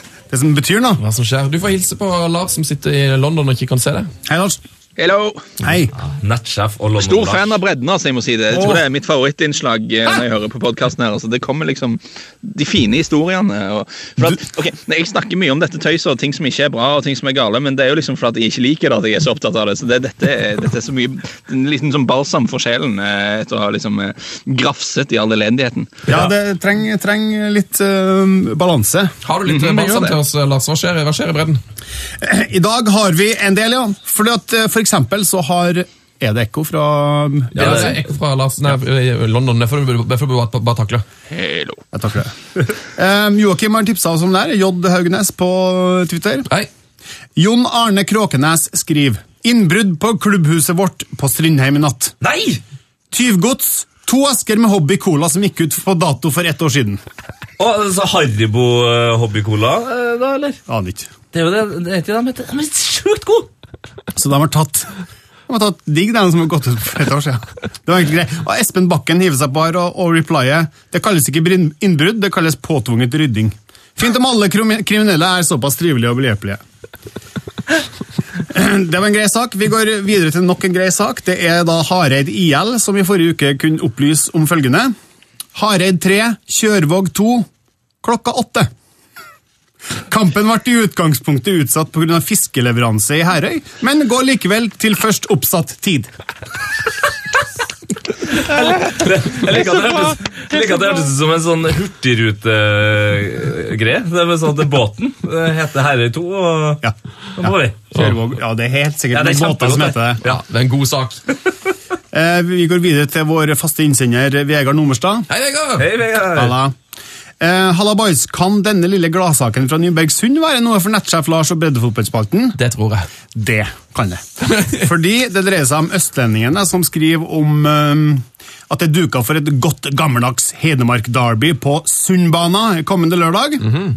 det som betyr noe. Hva som skjer. Du får hilse på Lars som sitter i London og ikke kan se deg. Hei, Lars. Hello! Hei. Nettsjef og London Stor fan av bredden, altså, jeg må si det. Jeg tror det er mitt favorittinnslag eh, når jeg hører på podkasten her. Altså, det kommer liksom de fine historiene. Og, for at, ok, Jeg snakker mye om dette tøyset og ting som ikke er bra, og ting som er gale, men det er jo liksom for at jeg ikke liker det at jeg er så opptatt av det. Så det, dette, dette er så mye en liten sånn balsam for sjelen eh, etter å ha liksom eh, grafset i all elendigheten. Ja, det trenger treng litt eh, balanse. Har du litt mm -hmm, gjør til oss, Lars? Hva skjer, hva skjer i bredden? I dag har vi en del, ja. Fordi at eh, for eksempel så har Er det ekko fra Ja, det er ekko fra Lars, nei, London. Det får du bare, takle. Hello. Jeg takler det. Um, Joakim har tipsa oss om det her. J. Haugnes på Twitter. Hei. Jon Arne Kråkenes skriver Innbrudd på klubbhuset vårt på Strindheim i natt. Nei! Tyvgods. To esker med Hobby Cola som gikk ut på dato for ett år siden. Oh, så Haribo-hobby-cola, eh, da, eller? Aner ikke. Det er jo det, det er de. De er sjukt gode! Så de har tatt de har tatt digg, den som har gått ut for et år siden. Det var egentlig greit. Og Espen Bakken hiver seg på her og, og replyer. Det kalles ikke innbrudd, det kalles påtvunget rydding. Fint om alle kriminelle er såpass trivelige og behjelpelige. Det var en grei sak. Vi går videre til nok en grei sak. Det er da Hareid IL som i forrige uke kunne opplyse om følgende. Hareid 3, Kjørvåg 2, klokka 8. Kampen ble i utgangspunktet utsatt pga. fiskeleveranse i Herøy, men går likevel til først oppsatt tid. Jeg liker at det hørtes, jeg liker at det hørtes ut som en sånn hurtigrutegreie. Det er sånn at båten heter Herøy 2, og Ja. da må vi. Kjørvåg, ja, det er helt sikkert Ja, det er noen båter som kjempegodt, heter det. Ja, det er en god sak. Eh, vi går videre til vår faste innsender Vegard Nomerstad. Hei, Vegard! Hei, Vegard. Halla. Eh, Halla, boys. Kan denne lille gladsaken fra Nybergsund være noe for nettsjef Lars og breddefotballspalten? Det tror jeg. Det kan det. Fordi det dreier seg om østlendingene som skriver om eh, at det er duka for et godt gammeldags Hedmark Derby på Sundbana kommende lørdag. Mm -hmm.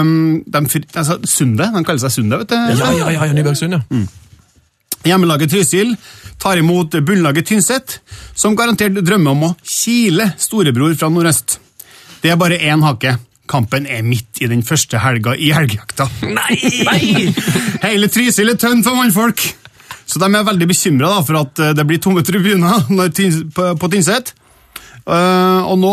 um, de, altså, Sunde, de kaller seg Sunde, vet du. Ja, ja, ja, ja Nybergsund, ja. Hjemmelaget Trysil tar imot bunnlaget Tynset, som garantert drømmer om å kile storebror fra nordøst. Det er bare én hake. Kampen er midt i den første helga i helgejakta. Nei! Nei! Hele Trysil er tønn for mannfolk! Så de er veldig bekymra for at eh, det blir tomme tribuner på, på Tynset. Eh, og nå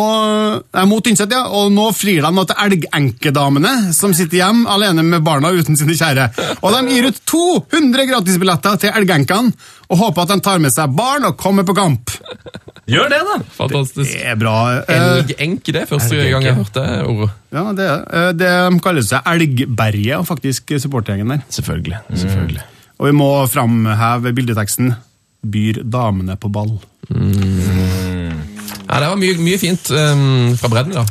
er mot Tynset, ja, og nå frir de nå til elgenkedamene, som sitter hjemme alene med barna uten sine kjære. Og de gir ut 200 gratisbilletter til elgenkene, og håper at de tar med seg barn og kommer på kamp. Gjør det, da! Fantastisk. Det er bra. Eh, Elgenke, det er første Elgenke. gang jeg har hørt det ordet. ja, det, er- eh, det de kaller seg Elgberget, faktisk, supportergjengen der. Selvfølgelig. selvfølgelig. Og vi må framheve bildeteksten 'Byr damene på ball'. Ja, Det var mye, mye fint um, fra bredden da.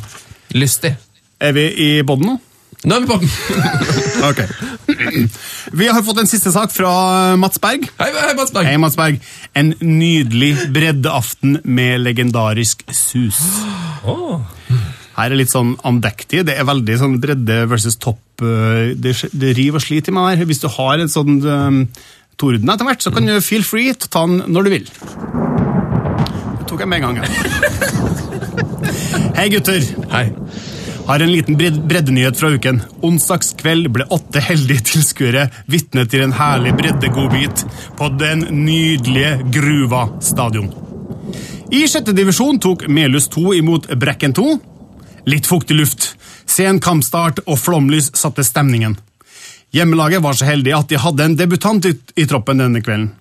Lystig. Er vi i bånn nå? Nå er vi på den! Ok. Vi har fått en siste sak fra Mats Berg. Hei, hei, Mats Berg. Hei, Mats Berg. En nydelig breddeaften med legendarisk sus. Her er litt sånn andektig. Det er veldig sånn bredde versus topp. eh, Det, det river og sliter i meg her. Hvis du har en sånn um, torden etter hvert, så kan du feel free til å ta den når du vil. Tok jeg med en gang. Ja. Hei, gutter. Hei. Har en liten breddenyhet fra uken. Onsdagskveld ble åtte heldige tilskuere vitne til en herlig breddegodbit på den nydelige Gruva stadion. I sjette divisjon tok Melhus 2 imot Brekken 2. Litt fuktig luft, sen kampstart og flomlys satte stemningen. Hjemmelaget var så heldig at de hadde en debutant i, i troppen denne kvelden.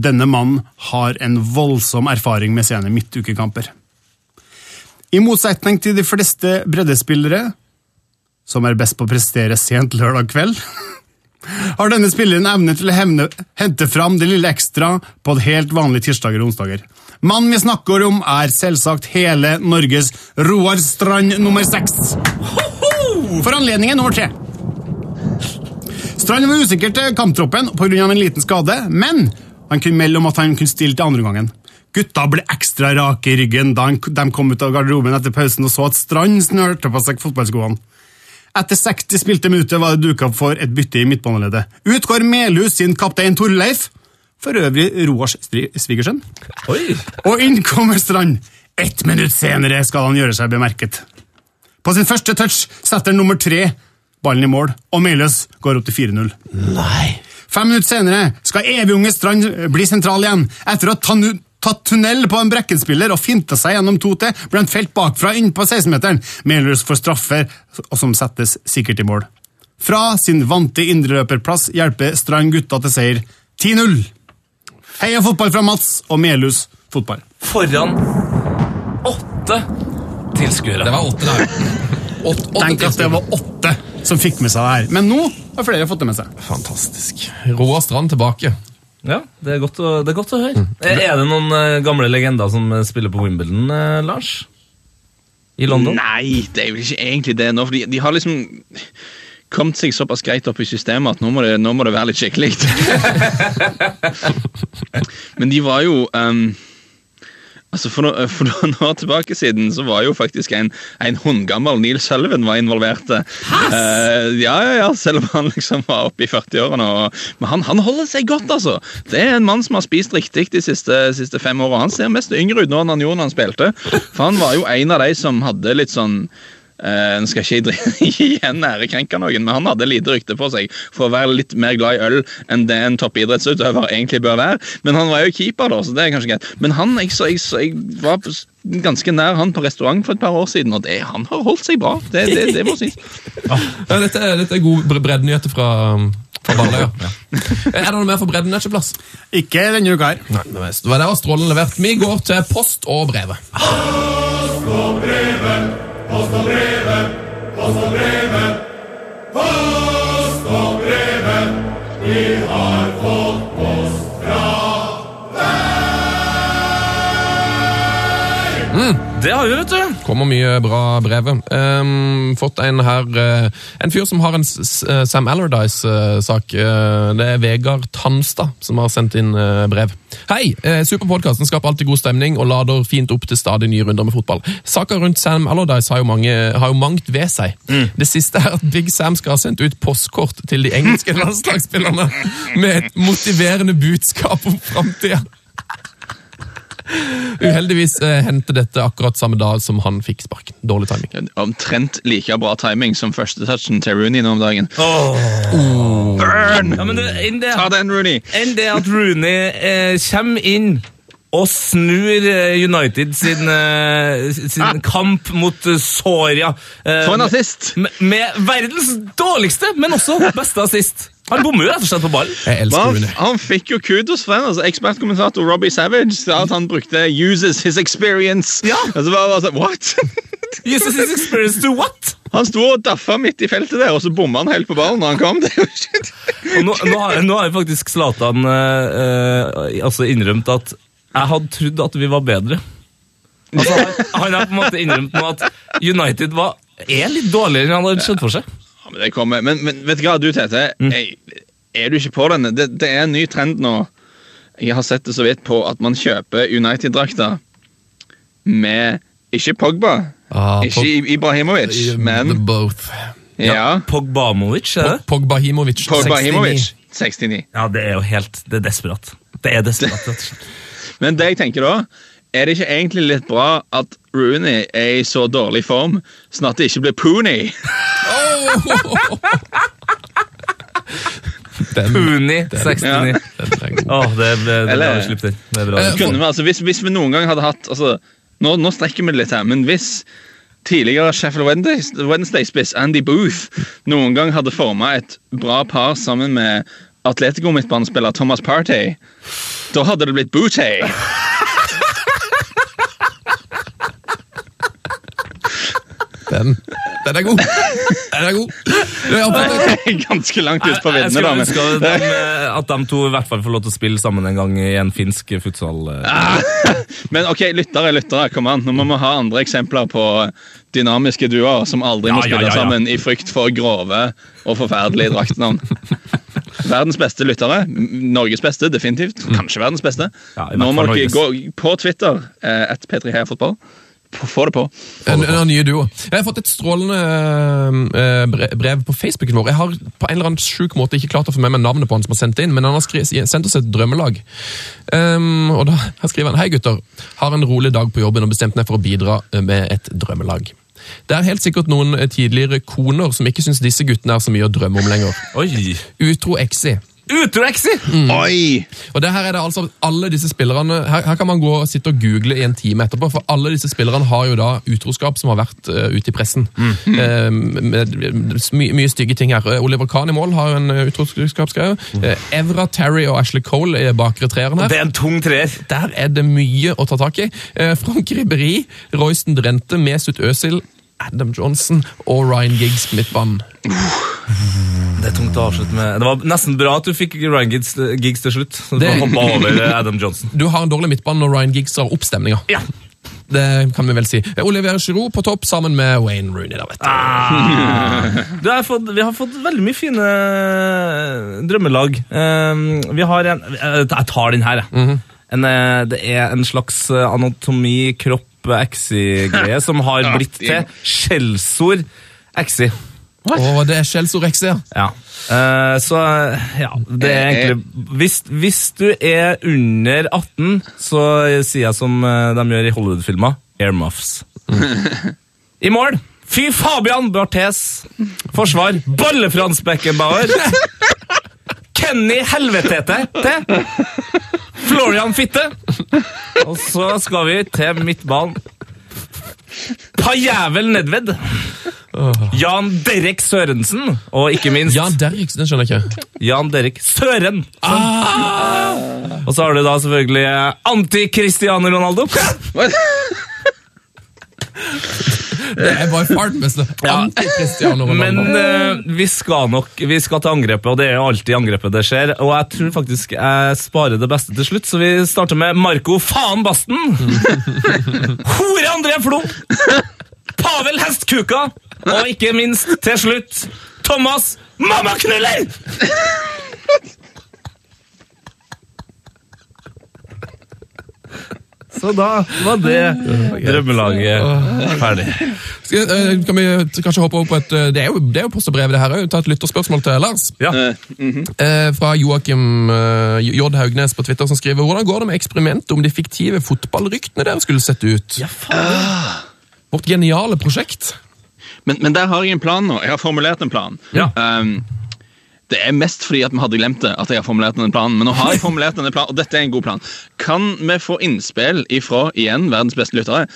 Denne mannen har en voldsom erfaring med sene midtukekamper. I motsetning til de fleste breddespillere, som er best på å prestere sent lørdag kveld, har denne spilleren evne til å hevne, hente fram det lille ekstra på et helt vanlig tirsdager og onsdager. Mannen vi snakker om, er selvsagt hele Norges Roar Strand nummer seks. For anledningen nummer tre. Strand var usikker til kamptroppen pga. en liten skade, men han kunne melde om at han kunne stille til andre gangen. Gutta ble ekstra rake i ryggen da de kom ut av garderoben etter pausen og så at Strand snørte på seg fotballskoene. Etter 60 spilte minutter var det duka for et bytte i midtbaneleddet. Ut går Melhus sin kaptein Torleif, for øvrig Roars svigersønn. Og inn kommer Strand. Ett minutt senere skal han gjøre seg bemerket. På sin første touch setter nummer tre ballen i mål, og Melhus går opp til 4-0. Nei. Fem minutter senere skal evigunge Strand bli sentral igjen. Etter å ha tatt tunnel på en brekkenspiller og finta seg gjennom 2T, ble han felt bakfra inn på 16-meteren. Melhus får straffer, og som settes sikkert i mål. Fra sin vante indreløperplass hjelper Strand gutta til seier 10-0. Heia fotball fra Mats og Melhus fotball. Foran åtte tilskuere. Det var åtte, da. Åt, åtte Tenk at det var åtte som fikk med seg det her. Men nå har flere fått det med seg. Fantastisk. Roar Strand tilbake. Ja, det er godt å, det er godt å høre. Er det noen eh, gamle legender som eh, spiller på Wimbledon, eh, Lars? I London? Nei, det er vel ikke egentlig det nå. For de, de har liksom kommet seg såpass greit opp i systemet at nå må det, nå må det være litt skikkelig. Men de var jo ehm, Altså For, no, for noen år tilbake siden så var jo faktisk en, en hundgammel Neil Sullivan var involvert. Uh, ja, ja, ja, Selv om han liksom var oppe i 40-årene. Men han, han holder seg godt, altså. Det er en mann som har spist riktig de siste, siste fem åra. Han ser mest yngre ut nå enn han gjorde når han spilte. For han var jo en av de som hadde litt sånn Nå skal ikke jeg igjen ærekrenke noen, men han hadde lite rykte på seg for å være litt mer glad i øl enn det en toppidrettsutøver egentlig bør være. Men han var jo keeper, da, så det er kanskje greit. Men han, jeg, så, jeg, så, jeg var ganske nær han på restaurant for et par år siden, og det, han har holdt seg bra. Det, det, det må sies. Ja, dette, er, dette er god breddenyheter fra, Baller, ja. Er det noe mer for bredden? Ikke plass? Ikke denne uka her. Nei, det var- det var strålende levert. Vi går til post og brevet. post og brevet. Post og brevet, post og brevet, post og brevet. Vi har fått Det har vi, vet du. Kommer mye bra brev. Um, fått en her uh, En fyr som har en eh, Sam Allardyce-sak. Uh, det er Vegard Tanstad som har sendt inn uh, brev. Hei! Uh, Superpodkasten skaper alltid god stemning og lader fint opp til stadig nye runder med fotball. Saka rundt Sam Allardyce har jo, mange, har jo mangt ved seg. Det siste er at Big Sam skal ha sendt ut postkort til de engelske landslagsspillerne med et motiverende budskap om framtida. Uheldigvis eh, hendte dette akkurat samme dag som han fikk sparken. Dårlig timing. Omtrent like bra timing som første touchen til Rooney nå om dagen. Ja, men det, enn det, Ta den, Rooney! enn det at Rooney eh, kommer inn og snur eh, United sin, sin ah. kamp mot eh, Soria. eh, For en assist! Med, med verdens dårligste, men også beste assist. Han bommer jo rett og slett på ballen. Han, han fikk jo kudos for den. altså Ekspertkommentator Robbie Savage sa at han brukte 'uses his experience'. Ja. Og så var det bare sånn, what? Uses his experience to what? Han sto og daffa midt i feltet der, og så bomma han helt på ballen når han kom. Det er. Og nå, nå, har, nå har faktisk Zlatan eh, eh, altså innrømt at jeg hadde trodd at vi var bedre. Altså, han, har på en måte innrømt nå at United var, er litt dårligere enn han hadde sett for seg. Ja, men, det kommer. Men, men vet du hva, du Tete, jeg, er du ikke på denne? Det, det er en ny trend nå. Jeg har sett det så vidt på at man kjøper United-drakter med ikke Pogba, Ah, ikke Pog Ibrahimovic, The men both. ja, Pogbamovic, er det? Pogbahimovic. Pogbahimovic. 69. 69. Ja, det er jo helt Det er desperat. Det er desperat, rett og slett. Men det jeg tenker da, er det ikke egentlig litt bra at Rooney er i så dårlig form, sånn at det ikke blir Pooney? Den, Puni 69. den er god. Åh, det ble det er Eller- bra slipp. Det er bra. Eh, Kunne vi, altså, hvis, hvis vi noen gang hadde hatt altså, nå, nå strekker vi det litt her, men hvis tidligere Sheffield Wednesday- Wednesday-spiss Andy Booth noen gang hadde forma et bra par sammen med Atletico-midtbanespiller Thomas Partey, da hadde det blitt Bootay. Den, den er god! Den er god! Jeg Ganske langt ut på Jeg, jeg viddene, da. skulle ønske at Men, de, eh, at de to i hvert fall får lov til å spille sammen en gang i en finsk futsal. eh. men ok, lyttere, lyttere, kom an. Nå må vi ha andre eksempler på dynamiske duoer som aldri må spille ja, ja. sammen i frykt for grove og forferdelige draktnavn. Verdens beste lyttere. Norges beste, definitivt. Kanskje verdens beste. Ja, Nå må dere gå på Twitter, eh, at P3 Få det på. En, en ny duo. Jeg har fått et strålende eh, brev på Facebooken vår. Jeg har på en eller annen sjuk måte ikke klart å få med meg navnet på han som har sendt det inn, men han har skri sendt oss et drømmelag. Um, og da her skriver han Hei gutter, har en rolig dag på jobben og bestemt meg for å bidra eh, med et drømmelag. Det er helt sikkert noen eh, tidligere koner som ikke syns disse guttene er så mye å drømme om lenger. Oi! Utro exi. Utroexi! Oi! Og det her er det altså alle disse spillerne her, her kan man gå og sitte og google i en time etterpå, for alle disse spillerne har jo da utroskap som har vært uh, ute i pressen. Eh, med, med my, mye stygge ting her. Eh, Oliver Kahn i mål har jo en uh, utroskapsgreie. Uh, Evra, Terry og Ashley Cole er bakre treeren her. Det er en tung treer. Der er det mye å ta tak i. Uh, Frank Ribberi, Royston Drente, Mesut Özil, Adam Johnson og Ryan Giggs på midtbanen. Det er tungt å avslutte med. Det var nesten bra at du fikk Ryan Giggs, Giggs til slutt. Du Det- over Adam Johnson. Du har en dårlig midtbane når Ryan Giggs har oppstemninga. Ja. Det kan vi vel si. Olivier Oliver Giroud på topp sammen med Wayne Rooney. da, vet du. Ah. Har fått, vi har fått veldig mye fine drømmelag. Um, vi har en Jeg tar den her, jeg. en, eh, det er en slags eh, anatomi, kropp, exi-greie som har blitt til skjellsord exi. Og det er Chelsea ja. Ja. Uh, så ja, det er egentlig hvis, hvis du er under 18, så sier jeg som eh, de gjør i Hollywood-filmer, earmuffs. I mål, fy Fabian Barthes. Forsvar, Balle-Frans Beckenbauer. Kenny Helvetete til. Florian Fitte. Og så skal vi til midtbanen. Pajævel Nedved. Jan Derek Sørensen, og ikke minst Jan Derek, den skjønner jeg ikke. Jan Derek Søren. Ah! Og så har du da selvfølgelig anti-Cristiano Ronaldo. Det er bare far den. Anti-Cristiano Men eh, vi skal nok vi skal til angrepet, og det er jo alltid angrepet det skjer. Og jeg tror faktisk jeg sparer det beste til slutt, så vi starter med Marco Faen Basten. Hore André Flo. Pavel Hestkuka. Og ikke minst, til slutt, Thomas Mammaknuller! Så da var det drømmelaget ferdig. Skal, eh, kan vi kanskje hoppe over på et eh, Det er jo, det er jo postebrev, brev, det her òg. Ta et lytterspørsmål til Lars. Ja. Eh, fra Joakim eh, J. Haugnes på Twitter, som skriver Hvordan går det med eksperimentet om de fiktive fotballryktene dere skulle sette ut? Vårt geniale prosjekt. Men, men der har jeg en plan nå. Jeg har formulert en plan. Ja. Um, Det er mest fordi at vi hadde glemt det, at jeg har formulert denne planen. Men nå har jeg formulert denne planen, og dette er en god plan. Kan vi få innspill ifra igjen verdens beste lyttere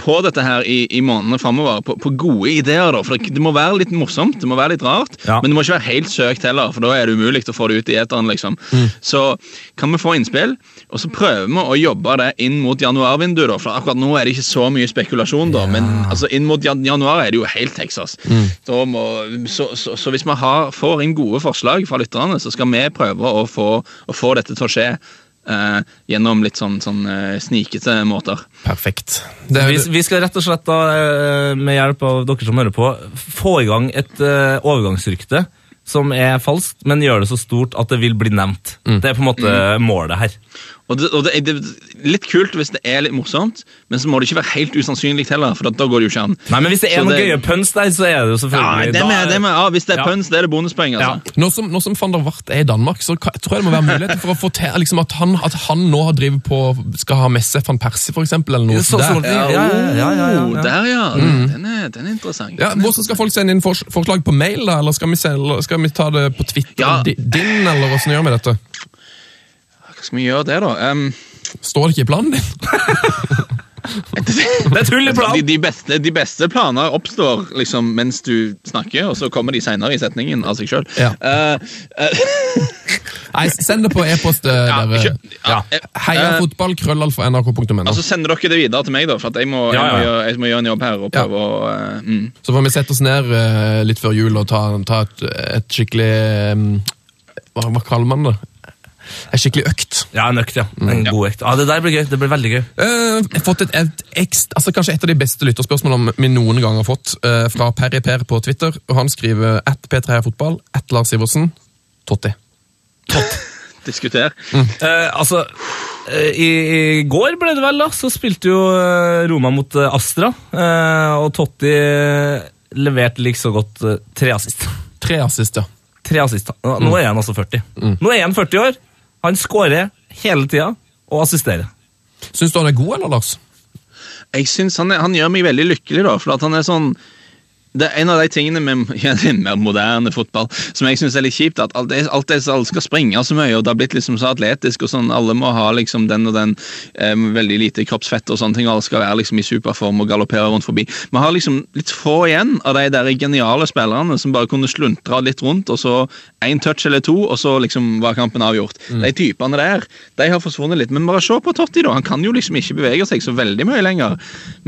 på dette her i, i månedene framover? På, på gode ideer, da. For det, det må være litt morsomt, det må være litt rart, Ja. men det må ikke være helt søkt heller, for da er det umulig å få det ut i eteren. liksom. Så kan vi få innspill, og så prøver vi å jobbe det inn mot januarvinduet. da, For akkurat nå er det ikke så mye spekulasjon, da, men altså, inn mot jan januar er det jo helt Texas. Da må, så, så, så hvis vi har, får inn gode forslag fra lytterne, så skal vi prøve å få, å få dette til å skje. Eh, gjennom litt sånn, sånn eh, snikete måter. Perfekt. Det er, Vi, vi skal rett og slett, da, eh, med hjelp av dere som hører på, få i gang et eh, overgangsrykte som er falskt, men gjør det så stort at det vil bli nevnt. Det er på en måte målet her. Og, det, og det, det er litt kult hvis det er litt morsomt, men så må det ikke være helt usannsynlig heller, for da, går det jo ikke an. Nei, men Hvis det er Så noen det- gøye pønsk der, så er det jo Ja, selvfølgelig det med, det med, ja, Hvis det er Ja. pønsk, det er det bonuspoeng. altså. nå, som, nå som van der Wart er i Danmark, så jeg tror jeg det må være muligheter for å få til liksom, at, han, at han nå har drivet på skal ha messe van Persie, for eksempel, eller noe sånt. sånn, der. ja, ja, ja, ja, ja, Oh, ja. Der, ja. Den, er, den er interessant. Ja, Hvordan skal folk sende inn fors- forslag på mail, da? Eller skal vi, se, skal vi ta det på Twitter Ja. din, eller hvordan gjør vi dette? Skal vi gjøre det, da? Um, Står det ikke i planen din? Det er tull i de, planen! de, beste, de beste planer oppstår liksom mens du snakker, og så kommer de senere i setningen av seg sjøl. Ja. Nei, send det på e-post, Ja. Ja. Heia fotball, Altså Sender dere det videre til meg, da? For at jeg må, jeg, Ja, må gjøre, jeg må gjøre en jobb her. og Ja. prøve å... Uh, mm. Så får vi sette oss ned eh, litt før jul og ta, ta et, et skikkelig um, hva, hva kaller man det? En skikkelig økt. Ja, en økt, ja. En god økt. Ja, Det der blir gøy. Det blir veldig gøy. Uh, jeg har fått et, et ekst, altså Kanskje et av de beste lytterspørsmålene vi noen gang har fått, uh, fra Perry Per på Twitter. og Han skriver at P3 er fotball, at Lars Iversen, Totti. Diskuter. Eh, altså, eh, i, I går ble det vel, da, så spilte jo Roma mot Astra. eh, og Totti leverte like så godt tre assist. Tre assist, ja. Tre assist. Nå, nå er han altså 40. Nå er han 40 år. Han skårer hele tida og assisterer. Syns du han er god, eller, Lars? Jeg synes han, er, han gjør meg veldig lykkelig, da, for at han er sånn det er En av de tingene med ja, er mer moderne fotball som jeg synes er litt kjipt, at alt det, alt det alle skal springe så mye, og det har blitt liksom så atletisk, og sånn, alle må ha liksom den og den eh, veldig lite kroppsfett og sånne ting, og alle skal være liksom i superform og galoppere rundt forbi. Vi har liksom litt få igjen av de der geniale spillerne som bare kunne sluntre litt rundt, og så én touch eller to, og så liksom var kampen avgjort. De typene der de har forsvunnet litt. Men bare se på Totti, da. Han kan jo liksom ikke bevege seg så veldig mye lenger.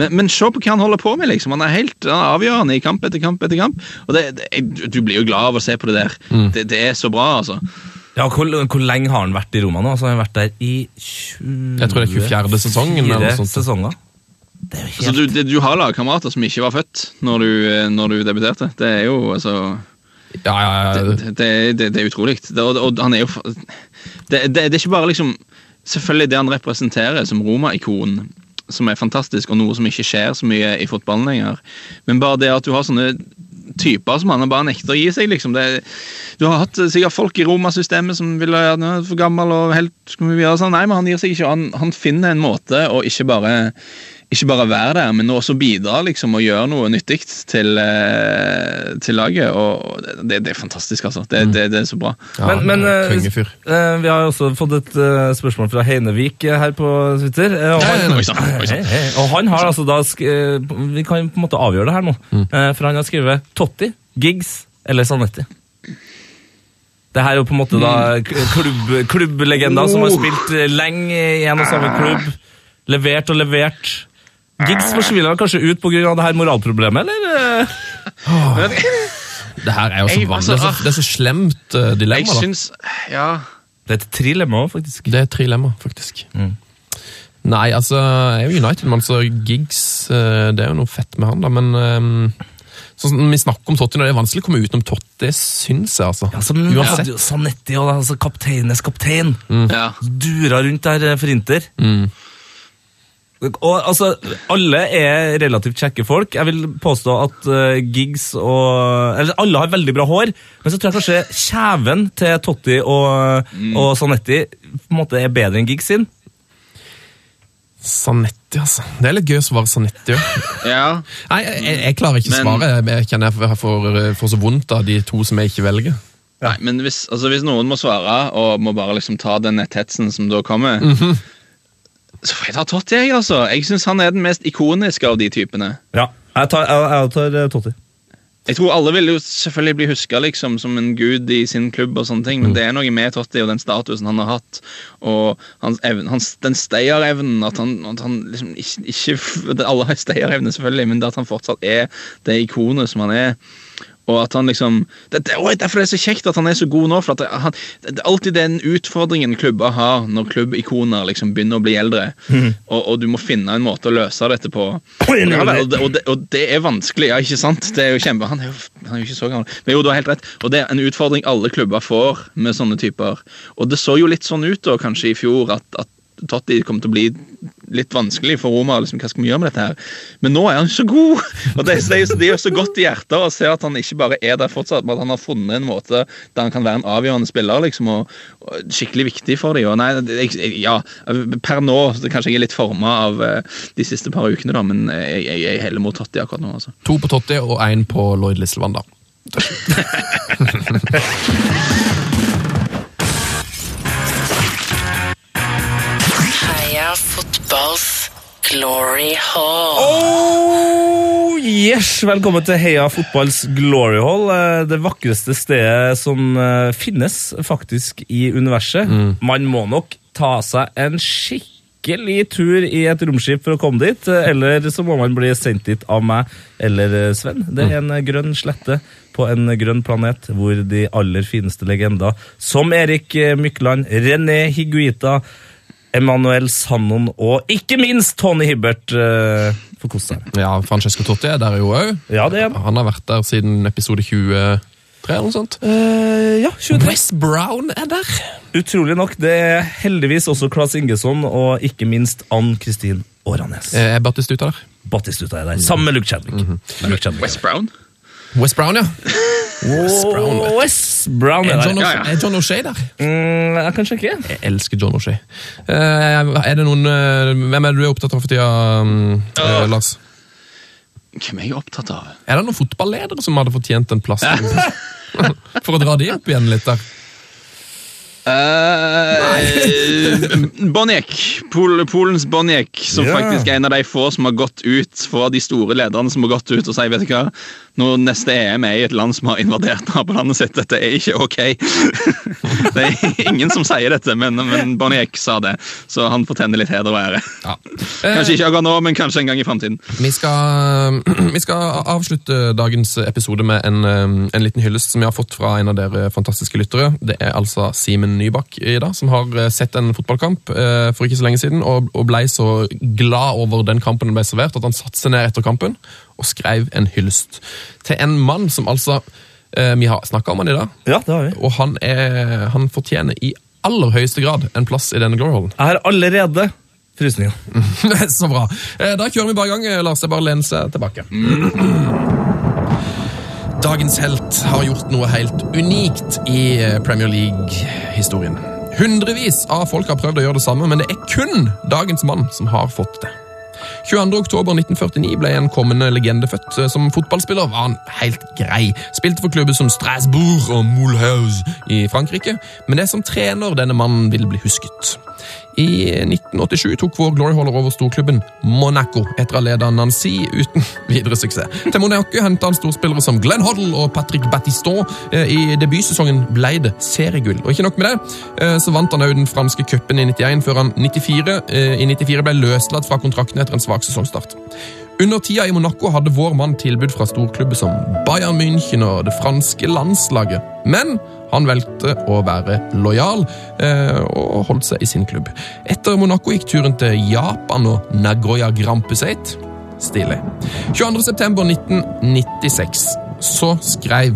Men, men se på hva han holder på med. liksom. Han er helt han er avgjørende i kamp etter kamp etter kamp. Og det, det, Du blir jo glad av å se på det der. Det, det er så bra, altså. Ja, hvor, hvor lenge har han vært i Roma nå? Altså, han har vært der i 20 Jeg tror det er 24. sesongen, eller noe sånt. sesonger. Det er jo Altså, du, det, du har lagkamerater som ikke var født når du, når du debuterte. Det er jo altså Ja, ja, ja. Det, det, det, det er utrolig. Det, og, og han er jo det, det, det er ikke bare liksom Selvfølgelig det han representerer som Roma-ikon, som er fantastisk, og noe som ikke skjer så mye i fotballen lenger. Men bare det at du har sånne typer som han bare nekter å gi seg, liksom. Det, du har hatt sikkert folk i Roma-systemet som vil ha ja, for gammel og helt skal vi gjøre sånn. Nei, men han gir seg ikke. Han, han finner en måte å ikke bare ikke bare være der, men også bidra liksom, og gjøre noe nyttig til, eh, til laget. og det, det er fantastisk, altså. Det, det, det er så bra. ja Men, men eh, eh, vi har også fått et spørsmål fra Heinevik her på Twitter. og han, nei. Hei, hei. Og han har altså da sk Vi kan på en måte avgjøre det her nå. mm. For han har skrevet Totti, Giggs eller Sanetti. Det her er jo på en måte da k- klubb, klubblegender som har spilt eh, lenge i en og samme klubb. Levert og levert. Giggs forsvinner kanskje ut pga. det her moralproblemet, eller? eh? Det her er jo så vanlig. Det er så, det er så slemt uh, dilemma. da. Synes, Ja. Det er et trilemma òg, faktisk. Det er et trilemma, faktisk. Nei, altså, jeg er jo United-mann, så Giggs eh, Det er jo noe fett med han, da, men eh, Sånn Vi snakker om Totti, når det er vanskelig å komme utenom Totti, syns jeg. altså. Ja, så, Uansett. Ja, Sanetti og altså, kapteinenes kaptein. ja. Dura rundt der eh, for Inter. Mm. Og altså, Alle er relativt kjekke folk. Jeg vil påstå at uh, Giggs og Eller alle har veldig bra hår, men så tror jeg kanskje kjeven til Totti og, og Sanetti på en måte er bedre enn Giggs sin. Sanetti, altså. Det er litt gøy å svare Sanetti òg. ja. Nei, jeg, jeg, klarer ikke å svare. Jeg kjenner jeg får, får, så vondt av de to som jeg ikke velger. Nei, men hvis, altså, hvis noen må svare, og må bare liksom ta den netthetsen som da kommer, mm får jeg ta Totti, jeg, altså. Jeg syns han er den mest ikoniske av de typene. Ja, jeg tar, jeg, jeg tar eh, Totti. Jeg tror alle vil jo selvfølgelig bli huska liksom, som en gud i sin klubb, og sånne ting, men det er noe med Totti og den statusen han har hatt, og hans evne, hans, den stayerevnen at han, at han liksom ikke, ikke Alle har stayerevne, selvfølgelig, men det at han fortsatt er det ikonet som han er. Og at han liksom det, det, og Derfor er det så kjekt at han er så god nå. for at han, det er alltid den utfordringen klubber har når klubbikoner liksom begynner å bli eldre. Og, og du må finne en måte å løse dette på. Og det, og, det, og det er vanskelig, ja, ikke sant? Det er jo kjempe, Han er jo, han er jo ikke så gammel. Men jo, du har helt rett. Og det er en utfordring alle klubber får med sånne typer. Og det så jo litt sånn ut da, kanskje i fjor, at, at Totti kommer til å bli litt vanskelig for Roma. liksom, Hva skal vi gjøre med dette her? Men nå er han så god! Og Det, det, det gjør så godt i hjertet å se at han ikke bare er der fortsatt, men at han har funnet en måte der han kan være en avgjørende spiller. liksom, og, og Skikkelig viktig for dem. Og nei, jeg, ja, per nå så Kanskje jeg er litt forma av eh, de siste par ukene, da, men jeg, jeg, jeg heller mot Totti akkurat nå. altså. To på Totti og én på Lloyd Lisselvann, Heia fotballs glory hall. Oh, yes! Velkommen til Heia fotballs glory hall. eh, Det vakreste stedet som eh, finnes faktisk i universet. Man må nok ta seg en skikkelig tur i et romskip for å komme dit, eh, eller så må man bli sendt dit av meg eller Sven. Det er en eh, grønn slette på en grønn planet hvor de aller fineste legender, som Erik Mykland, René Higuita, Emanuel Sannon og ikke minst Tony Hibbert uh, får kose seg. Ja, Francesco Totti er der jo òg. Ja, det er han. Han har vært der siden episode 23 eller noe sånt. Uh, ja, 23. Wes Brown er der. Utrolig nok. Det er heldigvis også Claes Ingesson og ikke minst Ann-Kristin Åranes. Eh, Er Battistuta der? Batistuta er der, sammen med Luke Chadwick. Luke Chadwick. West Brown? Wes Brown, ja. Wes Brown, vet du. Wes Brown er Er John, der. Ja, ja. er John O'Shea der? Mm, jeg kan sjekke. Jeg elsker John O'Shea. Eh, er det noen eh, Hvem er det du er opptatt av for tida, um, eh, Lars? Hvem er jeg opptatt av? Er det noen fotballedere som hadde fortjent en plass? for å dra de opp igjen litt der. Uh, Boniek. Pol, Polens Boniek, som yeah. faktisk er en av de få som har gått ut fra de store lederne som har gått ut og sier vet du hva, når neste EM er i et land som har invadert nabolandet sitt, dette er ikke ok. det er ingen som sier dette, men, men Boniek sa det, så han fortjener litt heder og ære. Ja. Kanskje ikke akkurat nå, men kanskje en gang i framtiden. Vi vi skal avslutte dagens episode med en, um, en liten hyllest som vi har fått fra en av dere fantastiske lyttere. Det er altså Simen Nybakk i dag, som har eh, sett en fotballkamp eh, for ikke så lenge siden, og, og ble så glad over den kampen han ble servert, at han satte seg ned etter kampen og skrev en hyllest til en mann som altså eh, Vi har snakka om han i dag, Ja, det har vi. og han, er, han fortjener i aller høyeste grad en plass i denne glory. Jeg har allerede frysninger. Så bra. Eh, Da kjører vi bare i gang. Lars, er bare lener seg tilbake. Dagens helt har gjort noe helt unikt i eh, Premier League-historien. Hundrevis av folk har prøvd å gjøre det samme, men det er kun dagens mann som har fått det. 22. oktober 1949 ble en kommende legende født. Som fotballspiller var han helt grei. Spilte for klubber som Strasbourg og Moulhouse i Frankrike, men det er som trener denne mannen vil bli husket. I 1987 tok vår gloryholder over storklubben Monaco etter å ha ledet Nancy uten videre suksess. Til Monaco henta han storspillere som Glenn Hoddle og Patrick Battiston. Eh, I debutsesongen ble det seriegull. Og ikke nok med det, eh, så vant han òg den franske cupen i 91, før han 94, eh, i 94 ble løslatt fra kontrakten etter en svak sesongstart. Under tida i Monaco hadde vår mann tilbud fra storklubber som Bayern München og det franske landslaget. Men han valgte å være lojal eh, og holdt seg i sin klubb. Etter Monaco gikk turen til Japan og Nagoya Grampuseit. Stilig. 22.9.1996 så skrev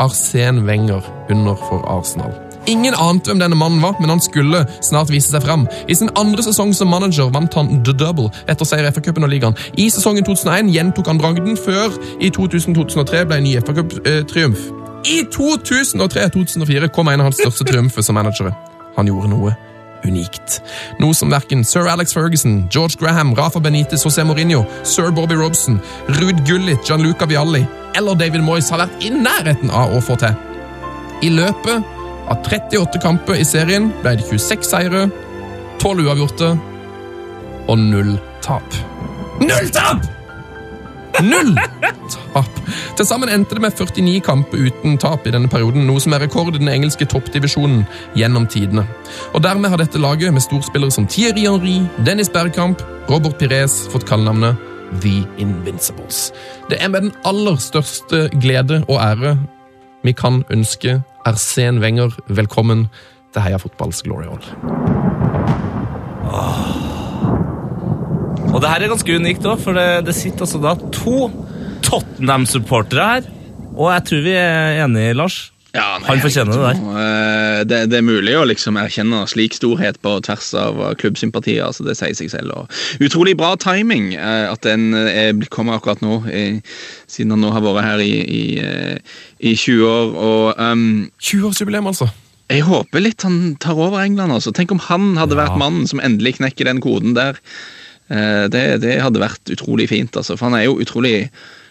Arsen Wenger under for Arsenal. Ingen ante hvem denne mannen var, men han skulle snart vise seg fram. I sin andre sesong som manager vant han The Double etter seier i FA-cupen og ligaen. I sesongen 2001 gjentok han bragden, før i 2000-2003 ble en ny FA-cup-triumf. I 2003-2004 kom en av hans største triumfer som manager. Han gjorde noe unikt. Noe som verken sir Alex Ferguson, George Graham, Rafa Benitez, José Mourinho, sir Bobby Robson, Ruud Gullit, Gianluca Vialli eller David Moyes har vært i nærheten av å få til. I løpet av 38 kamper i serien ble det 26 seire, 12 uavgjorte og null tap. Null tap! Null tap! Til sammen endte det med 49 kamper uten tap i denne perioden, noe som er rekord i den engelske toppdivisjonen gjennom tidene. Og Dermed har dette laget, med storspillere som Thierry Henry, Dennis Bergkamp, Robert Pires, fått kallenavnet The Invincibles. Det er med den aller største glede og ære vi kan ønske Arsen Wenger velkommen til Heia Fotballs Glory Hall. Og det her er ganske unikt òg, for det, det sitter altså da to Tottenham-supportere her. Og jeg tror vi er enige, Lars. Ja, nei, Han fortjener det der. Eh, Det, det er mulig å liksom erkjenne slik storhet på tvers av eh, klubbsympatier. altså Det sier seg selv. Og utrolig bra timing eh, at den er, blitt- kommer akkurat nå, eh, siden han nå har vært her i, i, eh, i 20 år. og... Um, 20-årsjubileum, altså. jeg håper litt han tar over England. altså. Tenk om han hadde vært mannen som endelig knekker den koden der. Eh, Det, det hadde vært utrolig fint, altså. For han er jo utrolig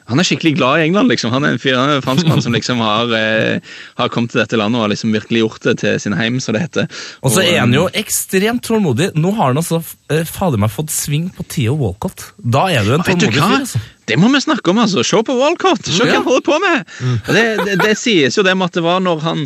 han er skikkelig glad i England. liksom. Han er en fyr- han er en franskmann som liksom har, eh, har kommet til dette landet og har liksom virkelig gjort det til sin heim, som det heter. Og så er han jo um, ekstremt tålmodig. Nå har han altså eh, fader meg fått sving på Theo Walcott. Da er du en tålmodig fyr, altså. Det må vi snakke om, altså. Se på Walcott! Se hva han holder på med! Og Det, det, det sies jo det med at det var når han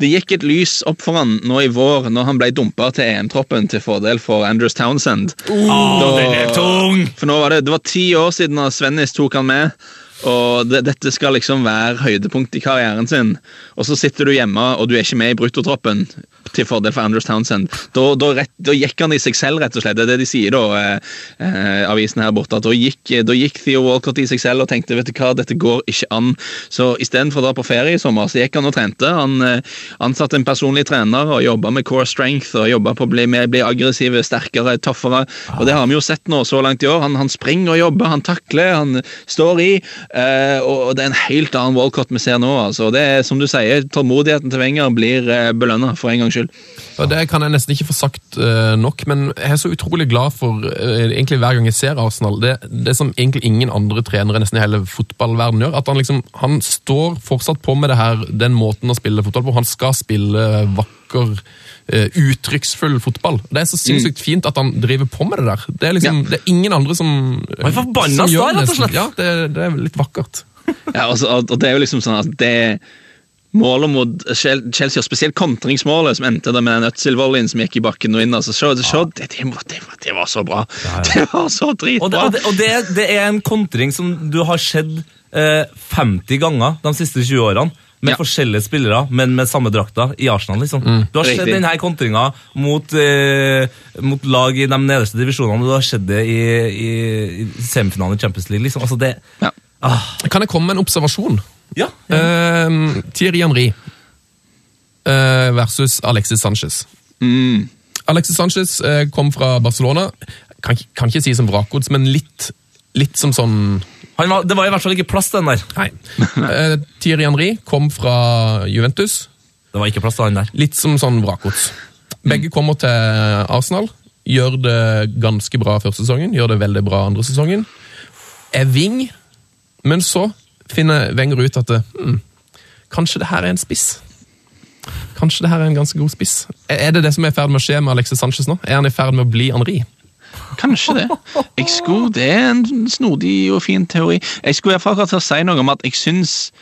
Det gikk et lys opp for han nå i vår, når han ble dumpa til EM-troppen til fordel for Andrews Townsend. Å, den er tung! For nå var det, det var ti år siden Svennis tok han med. Og det, dette skal liksom være høydepunkt i karrieren sin. Og så sitter du hjemme, og du er ikke med i bruttotroppen til fordel for Andrews Townsend. Da, da, rett, da gikk han i seg selv, rett og slett. Det er det de sier, da, eh, eh, avisen her borte. Da gikk, da gikk Theo Walcott i seg selv og tenkte vet du hva, dette går ikke an. Så istedenfor å dra på ferie i sommer, så gikk han og trente. Han eh, ansatte en personlig trener og jobba med core strength og jobba på å bli, med, bli aggressive, sterkere, tøffere. Og det har vi jo sett nå så langt i år. Han, han springer og jobber, han takler, han står i. eh, og det er en helt annen Walcott vi ser nå. altså. Det er som du sier, Tålmodigheten til Wenger blir eh, belønna, for en gangs skyld. Det kan jeg nesten ikke få sagt eh, nok, men jeg er så utrolig glad for eh, egentlig hver gang jeg ser Arsenal. Det, det som egentlig ingen andre trenere nesten i hele fotballverdenen gjør. At han liksom, han står fortsatt på med det her, den måten å spille fotball på. Han skal spille vakker, eh, uttrykksfull fotball. Det er så sinnssykt fint at han driver på med det der. Det er liksom, det er ingen andre som, Han er forbanna som gjør sta, rett og nesten. slett. Ja, det, det er litt vakkert. Ja, altså, og og det er jo liksom sånn at det Målet mot Chelsea, og spesielt kontringsmålet som endte med den Øtzil-volleyen som gikk i bakken og inn. altså, så, så, det, det, var- det, det var så bra! Det var så Og, det, dritbra! og, det, og det, det er en kontring som du har sett eh, 50 ganger de siste 20 årene. Med Ja. forskjellige spillere, men med samme drakta i Arsenal. liksom. Du har sett denne kontringa mot, eh, mot lag i de nederste divisjonene, og du har sett det i, i, i semifinalen i Champions League. liksom. Altså det, Ja. ah, Kan jeg komme med en observasjon? Ja. Uh, Thierry Henry uh, versus Alexis Sanchez. Mm. Alexis Sanchez uh, kom fra Barcelona. Kan, kan ikke si som vrakgods, men litt, litt som sånn Han var, det var i hvert fall ikke plass til den der. Nei. uh, Thierry Henry kom fra Juventus. Det var ikke plass til han der. Litt som sånn vrakgods. Begge kommer til Arsenal. Gjør det ganske bra første sesongen, gjør det veldig bra andre sesongen. Er wing, men så finner Wenger ut at hmm, kanskje det her er en spiss. Kanskje det her er en ganske god spiss. Er det det som er i ferd med å skje med Alexis Sanchez nå? Er han i ferd med å bli Henri? Kanskje det. Jeg skulle, Det er en snodig og fin teori. Jeg skulle i hvert fall akkurat til å si noe om at jeg syns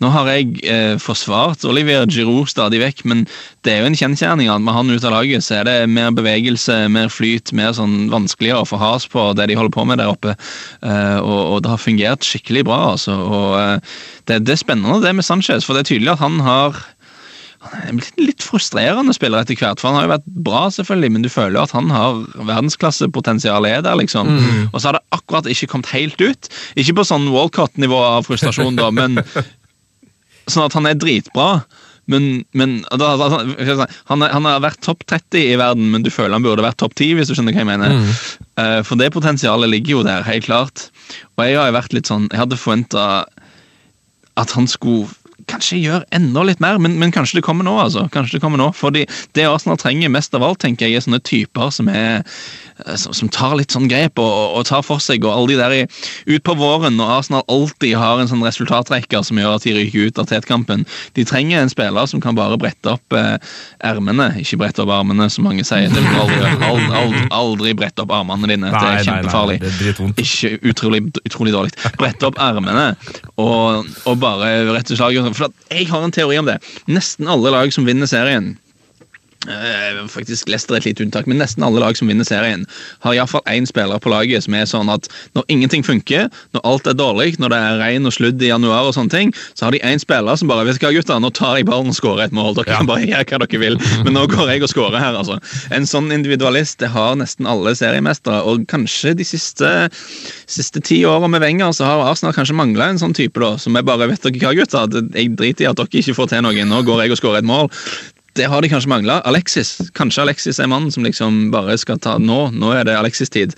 Nå har jeg eh, forsvart Olivier Giroud stadig vekk, men det er jo en kjensgjerning at med han ut av laget, så er det mer bevegelse, mer flyt, mer sånn vanskeligere å få has på det de holder på med der oppe. Eh, og, og det har fungert skikkelig bra, altså. Og eh, det, det er spennende det med Sanchez, for det er tydelig at han har han er blitt en litt frustrerende spiller etter hvert, for han har jo vært bra, selvfølgelig, men du føler jo at han har verdensklassepotensial er der, liksom. Og så har det akkurat ikke kommet helt ut. Ikke på sånn Walcott-nivå av frustrasjon, da, men sånn at han er dritbra. Men, men han, han har vært topp 30 i verden, men du føler han burde vært topp 10, hvis du skjønner hva jeg mener. Eh, for det potensialet ligger jo der, helt klart. Og jeg har jo vært litt sånn Jeg hadde forventa at han skulle kanskje gjør enda litt mer, men, men kanskje det kommer nå, altså. Kanskje det kommer nå. Fordi det Arsenal trenger mest av alt, tenker jeg, er sånne typer som er eh, som, som tar litt sånn grep og, og, tar for seg, og alle de der i, ut på våren, når Arsenal alltid har en sånn resultatrekker som gjør at de ryker ut av tetkampen. De trenger en spiller som kan bare brette opp eh, ikke brette opp armene, som mange sier. Det vil aldri, aldri, aldri, aldri brette opp armene dine. Nei, det er nei, kjempefarlig. det er. Ikke utrolig, utrolig dårlig. Brette opp ermene og, og bare rett og slett For jeg har en teori om det. Nesten alle lag som vinner serien faktisk Leicester er et lite unntak, men nesten alle lag som vinner serien, har iallfall én spiller på laget som er sånn at når ingenting funker, når alt er dårlig, når det er regn og sludd i januar, og sånne ting, så har de én spiller som bare vet hva gutter, nå tar jeg ballen og skårer et mål. Dere kan bare gjøre hva dere vil, men nå går jeg og skårer her. altså. En sånn individualist det har nesten alle seriemestere, og kanskje de siste, siste ti åra med Wenger så har Arsenal kanskje mangla en sånn type, da, som er bare vet dere hva gutter, jeg driter i at dere ikke får til noe, nå går jeg og skårer et mål. Det har de kanskje mangla. Alexis. Kanskje Alexis er mannen som liksom bare skal ta Nå, nå er det Alexis-tid.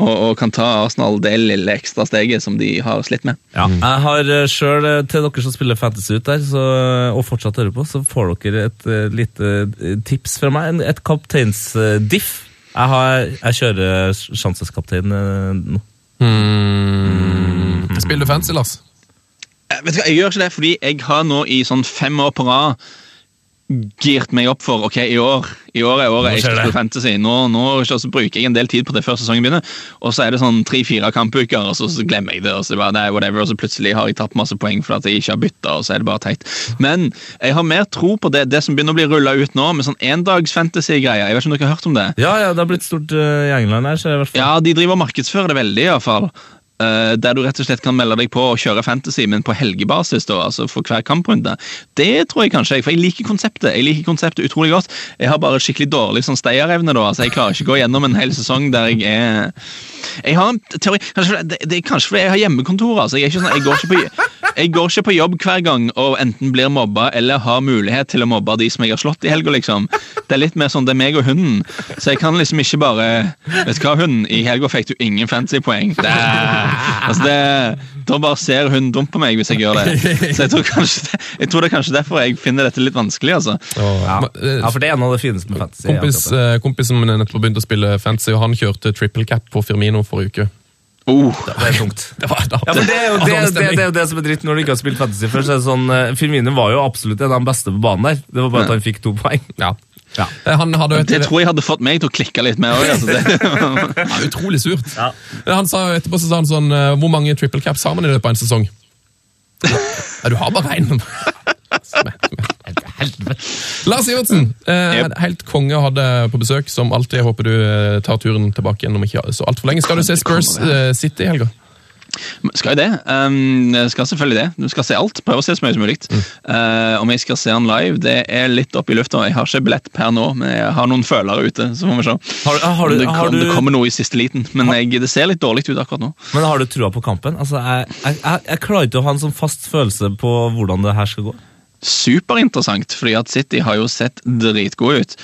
Og, og kan ta Arsenal det lille ekstra steget som de har slitt med. Ja, jeg har sjøl, til dere som spiller fantasy ut der, så, og fortsatt hører på, så får dere et uh, lite eh, tips fra meg. Et kapteinsdiff. Jeg, har- jeg kjører sjanseskaptein uh, nå. Hmm. Spiller du fancy, Lars? Jeg, Vet du hva, Jeg gjør ikke det, fordi jeg har nå i sånn fem år på rad girt meg opp for ok, i år i år er året jeg skal spille fantasy. Nå, nå så bruker jeg en del tid på det før sesongen begynner. Og så er det sånn tre-fire kampuker, og så, så glemmer jeg det. Og så, bare, nei, whatever, og så plutselig har jeg tatt masse poeng for at jeg ikke har bytta, og så er det bare teit. Men jeg har mer tro på det, det som begynner å bli rulla ut nå, med sånn endags-fantasy-greier. Jeg vet ikke om dere har hørt om det? Ja, ja, det har blitt stort uh, i England her, så i hvert fall. Ja, de driver og markedsfører det veldig, i Eh, der du rett og slett kan melde deg på og kjøre fantasy, men på helgebasis, da, altså for hver kamprunde. Det tror jeg kanskje, for jeg liker konseptet Jeg liker konseptet utrolig godt. Jeg har bare skikkelig dårlig sånn stayerevne, da. altså Jeg klarer ikke å gå gjennom en hel sesong der jeg er Jeg har en teori kanskje, det, det er kanskje fordi jeg har hjemmekontor. altså Jeg, sånn, jeg, går ikke på, jeg går ikke på jobb hver gang og enten blir mobba eller har mulighet til å mobbe de som jeg har slått i helga, liksom. Det er litt mer sånn det er meg og hunden. Så jeg kan liksom ikke bare Vet du hva, hunden, i helga fikk du ingen fancy-poeng. Det er- Altså det, Da bare ser hun dumt på meg hvis jeg gjør det. Så jeg tror, kanskje, jeg tror det er kanskje derfor jeg finner dette litt vanskelig. altså. Ja. Eh, ja, for det er en av det fineste med fantasy. Kompis, kompisen eh, kompis som nettopp begynte begynt å spille fantasy, og han kjørte triple cap på Firmino forrige uke. Oh, Det er tungt. Det var, det, Ja, men det er, jo, det, det, det, som er dritt når du ikke har spilt fantasy før. så er det sånn, eh, Firmino var jo absolutt en av de beste på banen der. Det var bare at han fikk to poeng. Ja. Ja. Eh, Han hadde et, det tror jeg hadde fått meg til å klikke litt mer òg. Altså, ja, utrolig surt. Ja. Han sa etterpå så sa han sånn eh, Hvor mange triple caps har man i løpet av en sesong? Ja, du har bare én. Lars Ivertsen, eh, helt konge å ha deg på besøk. Som alltid. Jeg håper du eh, tar turen tilbake igjen om ikke så altfor lenge. Skal du se Spurs eh, City i helga? Skal jo det? Um, skal selvfølgelig det. Du skal se alt. Prøve å se så mye som mulig. Uh, om jeg skal se han live, det er litt opp i lufta. Jeg har ikke billett per nå, men jeg har noen følere ute. så får vi se. Har, har, du, det, har, kom, det kommer noe i siste liten, men jeg, det ser litt dårlig ut akkurat nå. men har du trua på kampen? Altså, jeg, jeg, jeg, jeg klarer ikke å ha en sånn fast følelse på hvordan det her skal gå. Superinteressant, fordi at City har jo sett dritgode ut.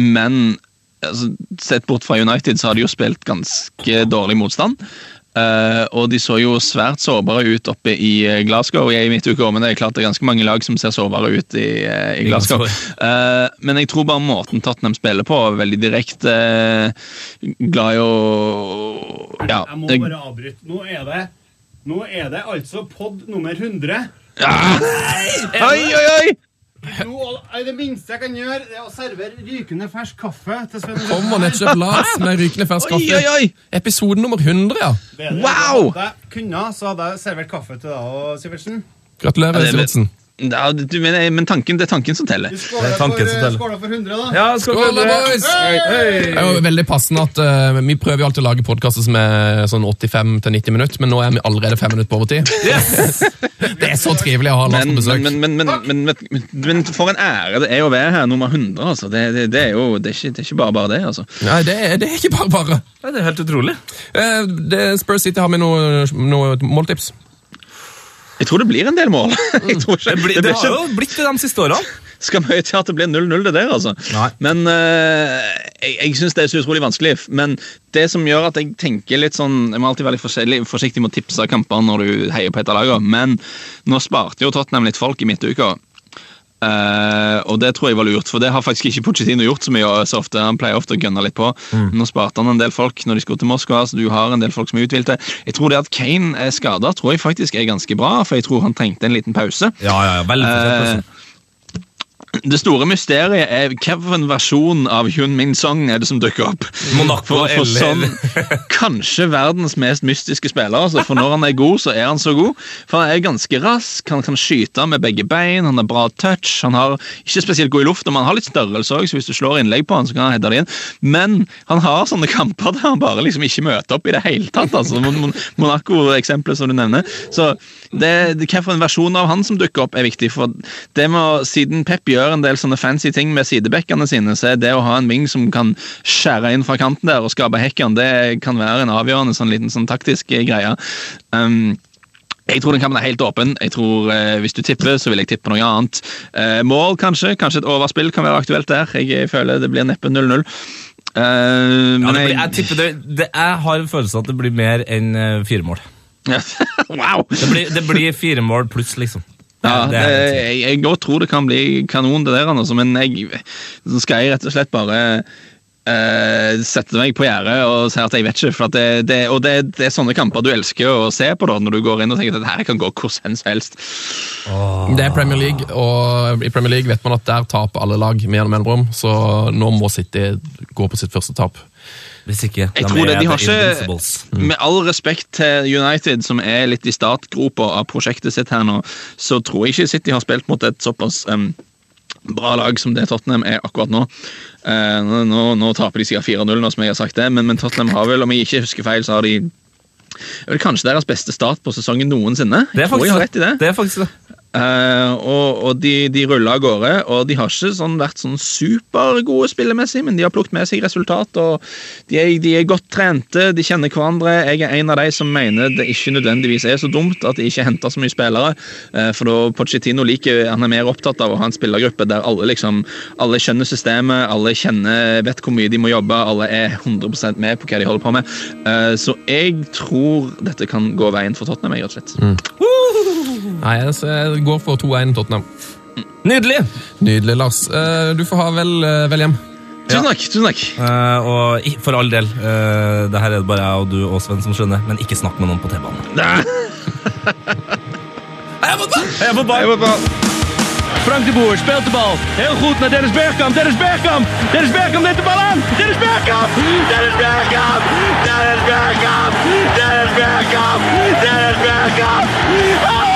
Men altså, sett bort fra United, så har de jo spilt ganske dårlig motstand. Eh, og de så jo svært sårbare ut oppe i eh, Glasgow i midtuka, men det er klart det er ganske mange lag som ser sårbare ut i, eh, i Glasgow. Eh, men jeg tror bare måten Tottenham spiller på, er veldig direkte, glad i å Ja. Jeg må bare avbryte. Nå er det Nå er det altså pod nummer 100. Oi, oi, oi! Er det minste jeg kan gjøre, er å servere rykende fersk kaffe til Sven. Kom og nettopp Lars med rykende fersk kaffe. oi, oi! Episode nummer 100, ja. Det det. Wow! Hadde jeg kunnet, så hadde jeg servert kaffe til deg og Sivertsen. Gratulerer, Ja, Sivertsen. Ja, du, men, men tanken, det er tanken som teller. Skåla Det skåler tanken for, som teller. skåler for 100, da. Ja, skål, Skål, da, Hey! boys! Det er jo veldig passende at uh, Vi prøver jo alltid å lage podkaster som er sånn 85-90 minutter, men nå er vi allerede fem minutter på overtid. Det er så trivelig å ha Lars på besøk. men, men, men, men, men, men for en ære det er å være her nummer 100. altså. Det, det, det er jo det er ikke, det er ikke bare bare det. altså. Nei, det er, det er ikke bare bare. Nei, Det er helt utrolig. Uh, det, Spurs City har vi noe, noe måltips. Jeg tror det blir en del mål. Tror ikke, Det, blir, det det har ikke, jo blitt det de siste årene. skal mye til at det blir 0-0, det der, altså. Nei. Men uh, jeg, jeg syns det er så utrolig vanskelig. Men det som gjør at jeg tenker litt sånn Jeg må alltid være litt forsiktig med å tipse kamper når du heier på et av lagene, men nå sparte jo Tottenham litt folk i midtuka. Eh, og det tror jeg var lurt, for det har faktisk ikke Pochettino gjort så mye så ofte. Han pleier ofte å gønne litt på. Nå sparte han en del folk når de skulle til Moskva, så du har en del folk som er uthvilte. Jeg tror det at Kane er skada, tror jeg faktisk er ganske bra, for jeg tror han trengte en liten pause. Ja, ja, ja, veldig altså. Det store mysteriet er hvilken versjon av Hyun Min Song er det som dukker opp. Monaco for, for sånn, Kanskje verdens mest mystiske spiller. Altså, for når han er god, så er han så god. For han er ganske rask, han kan skyte med begge bein, han har bra touch. Han har ikke spesielt god i lufta, men han har litt størrelse òg, så hvis du slår innlegg på han, så kan han heade det inn. Men han har sånne kamper der han bare liksom ikke møter opp i det hele tatt. altså. Mon- Mon- Monaco-eksempelet som du nevner. Så det, det, hvilken versjon av han som dukker opp, er viktig. for det med å, Siden Pep gjør en del sånne fancy ting med sidebekkene sine, så det å ha en wing som kan skjære inn fra kanten der og skape hekken, det kan være en avgjørende sånn liten sånn taktisk eh, greie. Um, jeg tror den kampen er helt åpen. Jeg tror eh, Hvis du tipper, så vil jeg tippe noe annet. Eh, mål, kanskje. Kanskje et overspill kan være aktuelt der. Jeg, jeg føler det blir neppe 0-0. Eh, Ja, jeg, jeg har en følelse av at det blir mer enn eh, fire mål. wow! Det blir, det blir fire mål pluss, liksom. Ja, det jeg, jeg godt tror det kan bli kanon, det der, altså, men jeg, så skal jeg rett og slett bare uh, sette meg på gjerdet og si at jeg vet ikke. For at det, det, og det, det er sånne kamper du elsker å se på da, når du går inn og tenker at dette her kan gå hvor som helst. Det er Premier League, og i Premier League vet man at der taper alle lag med gjennom mellomrom, så nå må City gå på sitt første tap. Hvis ikke, Jeg tror det, de har ikke, mm. Med all respekt til United, som er litt i startgropa av prosjektet sitt her nå, så tror jeg ikke City har spilt mot et såpass um, bra lag som det Tottenham er akkurat nå. Uh, nå, nå, nå taper de sikkert 4-0, nå som jeg har sagt det, men, men Tottenham har vel, om jeg ikke husker feil, så har de vel kanskje deres beste start på sesongen noensinne. Det er Jeg tror jeg i det. det, er faktisk det. Eh, og og de, de ruller av gårde, og de har ikke sånn vært sånn supergode spillemessig, men de har plukket med seg resultat, og de er, de er godt trente, de kjenner hverandre. Jeg er en av de som mener det ikke nødvendigvis er så dumt at de ikke henter så mye spillere, Uh, for da Pochettino liker, han er mer opptatt av å ha en spillergruppe der alle liksom, alle skjønner systemet, alle kjenner, vet hvor mye de må jobbe, alle er 100% med på hva de holder på med. Uh, så jeg tror dette kan gå veien for Tottenham, jeg, rett og slett. Nei, jeg så jeg går for 2-1 Tottenham. Nydelig! Nydelig, Lars. Eh, Du får ha vel, eh, vel hjem. Tusen takk. tusen takk. Uh, og for all del, uh, det her er det bare jeg og du og Sven som skjønner, men ikke snakk med noen på T-banen. Heia fotball! Heia fotball! Frank de Boer speelt de bal. Heel goed naar Dennis Bergkamp. Dennis Bergkamp. Dennis Bergkamp neemt de bal aan. Dennis Bergkamp. Dennis Bergkamp. Dennis Bergkamp. Dennis Bergkamp. Dennis Bergkamp. Oh!